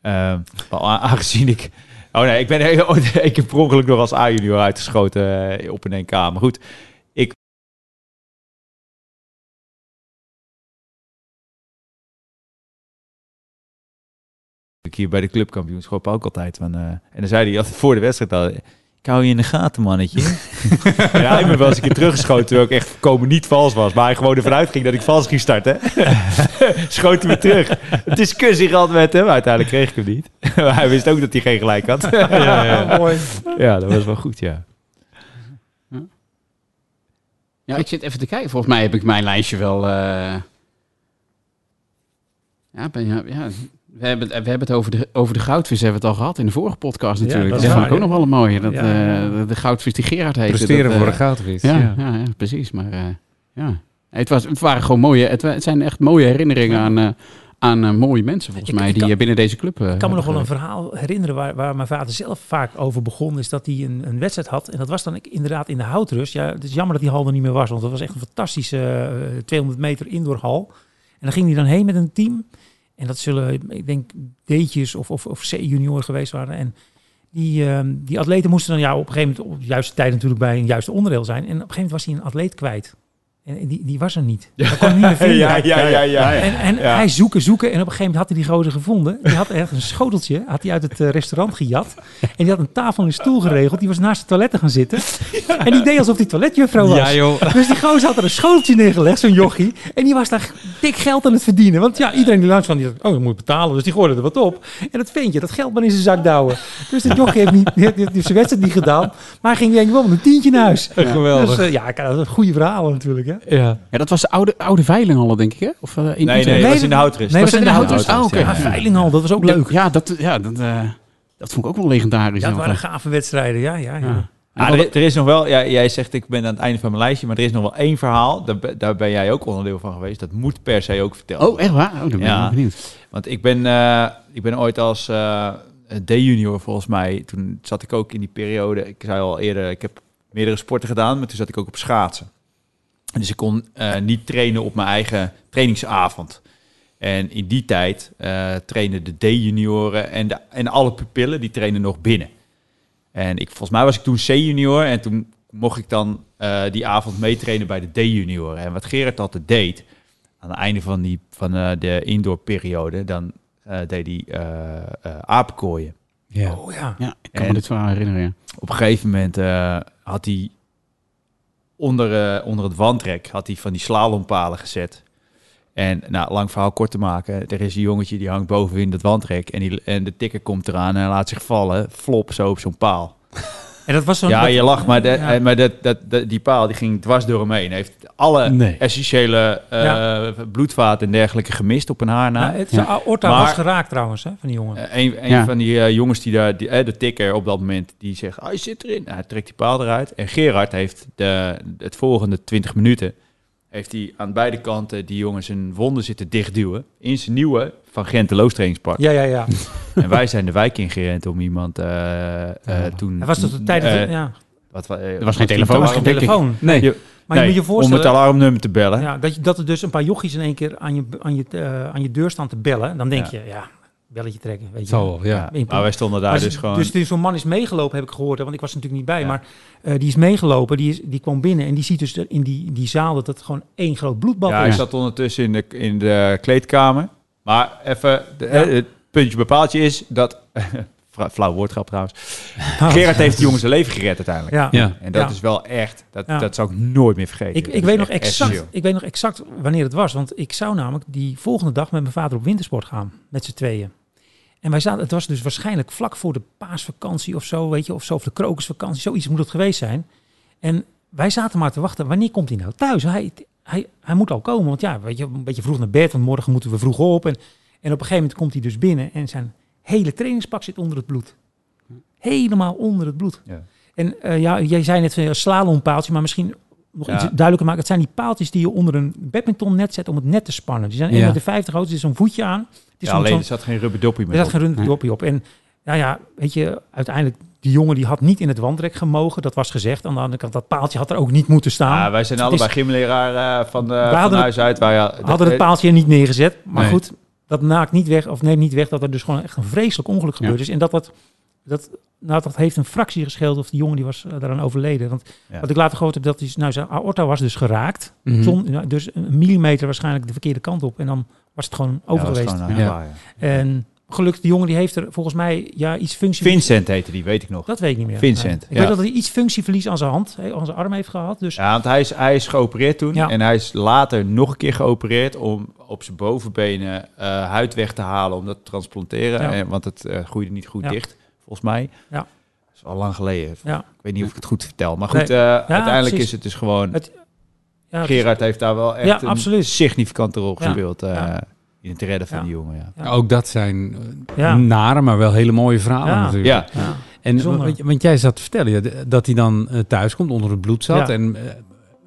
Ehm, aangezien ik... Oh nee, ik ben een keer per ongeluk nog als A-junior uitgeschoten eh, op een NK. Maar goed, ik... Ik hier bij de clubkampioenschap ook altijd. Van, eh, en dan zei hij altijd voor de wedstrijd al... Ik hou je in de gaten, mannetje. ja, ik ben wel eens een keer teruggeschoten terwijl ik echt komen niet vals was. Maar hij gewoon ervan uitging dat ik vals ging starten. Schoot hij me terug. Het is discussie gehad met hem. Uiteindelijk kreeg ik hem niet. maar hij wist ook dat hij geen gelijk had. ja, ja. Mooi. ja, dat was wel goed, ja. Ja, ik zit even te kijken. Volgens mij heb ik mijn lijstje wel... eh, Ja, ben, ja, ja. We, hebben, het- we hebben het over de, over de goudvis hebben we het al gehad in de vorige podcast Ja, natuurlijk. dat dat is vond ik ook nog wel een mooie. Dat, Ja, eh, ja. de, de goudvis die Gerard heette. Presteren dat, voor eh, de goudvis. Ja, Ja. ja. ja, precies. Maar eh, ja, het, was, het waren gewoon mooie... Het, zijn echt mooie herinneringen aan, eh, aan eh, mooie mensen volgens Ik- mij ik die kan- eh, binnen deze club eh, Ik kan me nog wel een verhaal herinneren waar, waar mijn vader zelf vaak over begon. Is dat hij een, een wedstrijd had. En dat was dan inderdaad in de houtrust. Ja, het is jammer dat die hal er niet meer was. Want dat was echt een fantastische eh, 200 meter indoorhal. En dan ging hij dan heen met een team. En dat zullen, ik denk, D'tjes of, of, of C-junior geweest waren. En die, ehm, die atleten moesten dan ja, op een gegeven moment op de juiste tijd natuurlijk bij een juiste onderdeel zijn. En op een gegeven moment was hij een atleet kwijt. En die, die was er niet. Dat kon niet meer vinden. ja, ja, ja, ja. En, en Ja. hij zoeken, zoeken. En op een gegeven moment had hij die gozer gevonden. Die had ergens een schoteltje had hij uit het eh, restaurant gejat. En die had een tafel en een stoel geregeld. Die was naast de toiletten gaan zitten. En die deed alsof die toiletjuffrouw was. Ja, joh. Dus die gozer had er een schoteltje neergelegd, zo'n jochie. En die was daar dik geld aan het verdienen. Want ja, iedereen die langs kwam, die dacht, oh, dat moet betalen. Dus die gooide er wat op. En dat ventje, dat geld maar in zijn zak douwen. Dus de jochie heeft, niet, heeft, heeft zijn wedstrijd niet gedaan. Maar hij ging denk ik wel met een tientje naar huis. Geweldig. Dus eh, ja, dat is goede verhalen natuurlijk. Hè? Ja. Ja, dat was de oude, oude Veilinghal, denk ik, hè? Of, eh, in Nee, nee, Utrecht? dat Nee, was in de houtrust. Nee, Was zijn in de houters? Ah, oké. Ja, Veilinghal, dat was ook leuk. Ja, dat, ja dat, eh, dat vond ik ook wel legendarisch. Ja, nog. waren gave wedstrijden. Ja, ja, ja. Ja. Ah, er, er is nog wel, ja, jij zegt ik ben aan het einde van mijn lijstje, maar er is nog wel één verhaal. Daar, daar ben jij ook onderdeel van geweest. Dat moet per se ook verteld Oh, echt waar? Oh, dan ben Ja. benieuwd. Want ik ben, eh, ik ben ooit als eh D-junior volgens mij, toen zat ik ook in die periode, ik zei al eerder, ik heb meerdere sporten gedaan, maar toen zat ik ook op schaatsen. Dus ik kon eh, niet trainen op mijn eigen trainingsavond. En in die tijd eh trainen de D-junioren en, de, en alle pupillen, die trainen nog binnen. En ik, volgens mij was ik toen C-junior en toen mocht ik dan eh, die avond meetrainen bij de D-junioren. En wat Gerard altijd deed, aan het einde van, die, van eh, de indoorperiode, dan eh, deed hij eh eh, apenkooien. Ja. Oh ja. Ja, ik kan En- me dit verhaal herinneren. Ja. Op een gegeven moment eh, had hij onder, eh, onder het wandrek had hij van die slalompalen gezet. En nou, lang verhaal kort te maken, er is een jongetje die hangt bovenin dat wandrek en, die, en de tikker komt eraan en laat zich vallen, flop zo op zo'n paal. En dat was zo'n... Ja, je lacht, maar, de, Ja. eh, maar dat, dat, dat- die paal die ging dwars door hem heen. Hij heeft alle Nee. essentiële eh, Ja. bloedvaten en dergelijke gemist op een haar na. Ja, het, Ja. Orta Maar- was geraakt trouwens, hè, van die jongen. Eh, een een Ja. van die jongens die daar, die, de tikker op dat moment, die zegt, ah, hij zit erin. Nou, hij trekt die paal eruit. En Gerard heeft de, het volgende 20 minuten, heeft hij aan beide kanten die jongens zijn wonden zitten dichtduwen. In zijn nieuwe Van Genteloos trainingspak. Ja, ja, ja. En wij zijn de wijk ingerend om iemand eh, eh, toen... Hij was tot de tijd... dat- eh, ja, wat, wa- eh, Er was geen telefoon, er was geen ik. telefoon. Nee. Je- Maar je moet je om het voorstellen... alarmnummer te bellen. Ja, dat, je, dat er dus een paar jochies in één keer aan je, aan je, aan je deur staan te bellen. Dan denk Ja. je, ja, belletje trekken. Weet je. Zo, wel, ja. Ja, maar wij stonden daar Maar dus gewoon... Dus die- zo'n man is meegelopen, heb ik gehoord. hè, Want ik was er natuurlijk niet bij. Ja. Maar eh, die is meegelopen. Die, is, die kwam binnen. En die ziet dus in die, die zaal dat het gewoon één groot bloedbad Ja, is. ik zat ondertussen in de, in de kleedkamer. Maar even, de, Ja. eh, puntje bepaaltje is dat... Flauw woordgrap trouwens. Gerard heeft die jongens zijn leven gered uiteindelijk. Ja. Ja. En dat Ja. is wel echt, dat, Ja. dat zou ik nooit meer vergeten. Ik, ik, weet nog exact, essentieel. ik weet nog exact wanneer het was. Want ik zou namelijk die volgende dag met mijn vader op wintersport gaan. Met z'n tweeën. En wij zaten, het was dus waarschijnlijk vlak voor de paasvakantie of zo, weet je, of zo, of de krokusvakantie, zoiets moet het geweest zijn. En wij zaten maar te wachten, wanneer komt hij nou thuis? Hij, hij, hij moet al komen, want ja, weet je, een beetje vroeg naar bed, want morgen moeten we vroeg op. En, en op een gegeven moment komt hij dus binnen en zijn hele trainingspak zit onder het bloed. Helemaal onder het bloed. Ja. En eh, ja, jij zei net een slalompaaltje, maar misschien nog Ja. iets duidelijker maken. Het zijn die paaltjes die je onder een badmintonnet zet om het net te spannen. Die zijn 1,50 Ja. meter groot, er is zo'n voetje aan. Het is Ja, alleen er zat geen rubber doppie er meer zat op. geen runddopje op. En nou ja, weet je, uiteindelijk, die jongen die had niet in het wandrek gemogen. Dat was gezegd. Aan de andere kant, dat paaltje had er ook niet moeten staan. Ja, wij zijn allebei is- gymleraar eh, van, de, van hadden huis uit. Wij, ja, hadden het paaltje er niet neergezet. Maar Nee. goed, dat maakt niet weg, of neemt niet weg dat er dus gewoon echt een vreselijk ongeluk gebeurd is. En dat dat, dat, nou, dat heeft een fractie gescheeld of die jongen die was eh, daaraan overleden. Want Ja. wat ik later gehoord heb, dat is, nou, zijn aorta was dus geraakt. Mhm. Zon- nou, dus een millimeter waarschijnlijk de verkeerde kant op. En dan was het gewoon over Ja, geweest. gewoon, Ja. eh. En gelukkig, die jongen die heeft er volgens mij ja, iets functie... Vincent heette die, weet ik nog. Dat weet ik niet meer. Vincent, Nee. Ik ja. weet dat hij iets functieverlies aan zijn hand, aan zijn arm heeft gehad. Dus Ja, want hij is, hij is geopereerd toen. Ja. En hij is later nog een keer geopereerd om op zijn bovenbenen eh, huid weg te halen om dat te transplanteren. Ja. En, want het eh, groeide niet goed Ja. dicht, volgens mij. Ja. Dat is al lang geleden. ja, Ik weet niet of ik het goed vertel. Maar goed, Nee. eh, uiteindelijk precies. is het dus gewoon... Het- ja, Gerard heeft daar wel echt Ja, een absoluut. significante rol gespeeld. eh. In het redden van Ja. die jongen, ja. Ja. Ook dat zijn eh, Ja. nare, maar wel hele mooie verhalen Ja. natuurlijk. Ja, ja. En want, want jij zat te vertellen dat hij dan eh, thuis komt, onder het bloed zat. Ja. En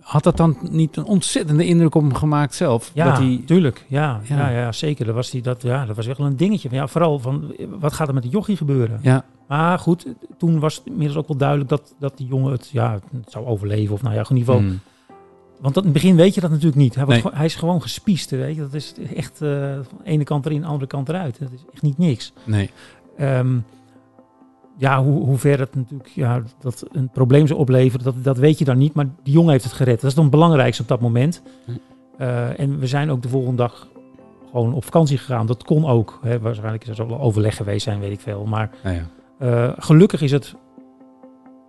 had dat dan niet een ontzettende indruk op hem gemaakt zelf? Ja, dat hij, tuurlijk. Ja, ja. Ja. Ja, zeker. Dat was, die, dat, ja, dat was echt wel een dingetje. Ja, vooral van, wat gaat er met de jochie gebeuren? ja, Maar goed, toen was het inmiddels ook wel duidelijk dat, dat die jongen het, ja, het zou overleven. Of nou ja, in ieder geval. mm, Want dat, in het begin weet je dat natuurlijk niet. Hij, Nee. hij is gewoon gespiest. Weet je? Dat is echt eh, van de ene kant erin, de andere kant eruit. Dat is echt niet niks. nee. Ehm, ja, hoe, hoe ver het natuurlijk ja, dat een probleem zou opleveren, dat, dat weet je dan niet. Maar die jongen heeft het gered. Dat is dan het belangrijkste op dat moment. Eh, en we zijn ook de volgende dag gewoon op vakantie gegaan. Dat kon ook. Hè. Waarschijnlijk is er wel overleg geweest zijn, weet ik veel. Maar Nou ja. eh, gelukkig is het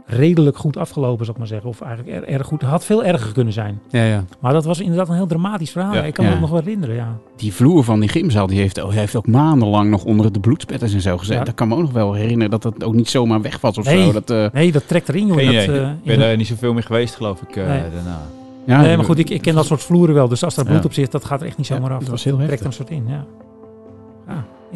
redelijk goed afgelopen, zal ik maar zeggen. Of eigenlijk er- erg goed. Het had veel erger kunnen zijn. Ja, ja. Maar dat was inderdaad een heel dramatisch verhaal. Ja. ik kan me dat nog wel herinneren, ja. Die vloer van die gymzaal, die heeft, hij heeft ook maandenlang nog onder de bloedspetters en zo gezet. Ja. Dat kan me ook nog wel herinneren dat dat ook niet zomaar weg was of Nee. zo. Dat, eh, Nee, dat trekt erin, Dat, eh, Ik in ben er niet zoveel meer geweest, geloof ik, eh, Nee. daarna. ja, nee, maar goed, ik, ik ken dat soort vloeren wel. Dus als er bloed Ja. op zit, dat gaat er echt niet zomaar Ja, af. dat was heel trekt heftig. er een soort in, ja.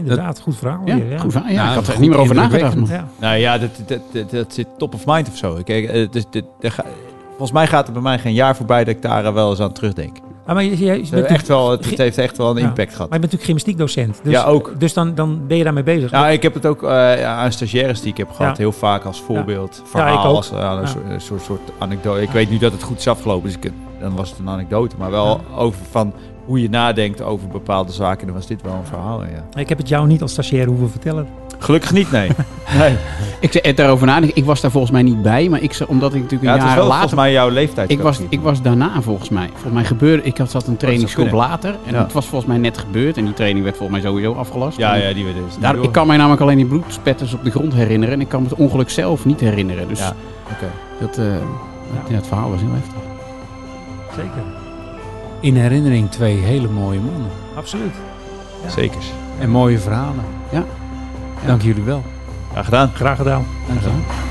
Ja, inderdaad. goed verhaal. Ja, ja. goed, verhaal. ja, Ja, ik had er niet meer over nagedacht. Ja. Nou ja, dat, dat, dat, dat zit top of mind of zo. Kijk, eh, dus, dit, dit ga- volgens mij gaat er bij mij geen jaar voorbij dat ik daar eh, wel eens aan terugdenk. Ah, maar je, je, je bent Het, heeft echt wel, het, het heeft echt wel een Ja. impact gehad. Maar je bent natuurlijk gymnastiekdocent. Dus, Ja, ook. Dus dan, dan ben je daarmee bezig. Nou, ik heb het ook eh, aan stagiaires die ik heb gehad, Ja. heel vaak als voorbeeld. Ja, Verhaal, ik ook. als eh, een Ja. soort, een soort, soort anekdote. Ik weet nu dat het goed is afgelopen, dus ik, dan was het een anekdote. Maar wel over van hoe je nadenkt over bepaalde zaken. Dan was dit wel een verhaal, ja. Ik heb het jou niet als stagiair hoeven vertellen. Gelukkig niet, nee. nee. Ik zei daarover nadenken. Ik was daar volgens mij niet bij, maar ik, omdat ik natuurlijk Ja, een het is jaar wel later... volgens mij jouw leeftijd. Ik was, ik was daarna volgens mij. Volgens mij gebeurde... Ik had zat een trainingsgroep kunnen. later. En Ja. het was volgens mij net gebeurd. En die training werd volgens mij sowieso afgelast. Ja, ja, die we dus. Daar, ik kan mij namelijk alleen die bloedspetters op de grond herinneren. En ik kan me het ongeluk zelf niet herinneren. Dus Ja, oké. dat, eh, ja, het verhaal was heel heftig. Zeker. In herinnering twee hele mooie mannen. Absoluut. Ja. Zeker. En mooie verhalen. Ja. Dank jullie wel. Graag gedaan. Graag gedaan. Dank je.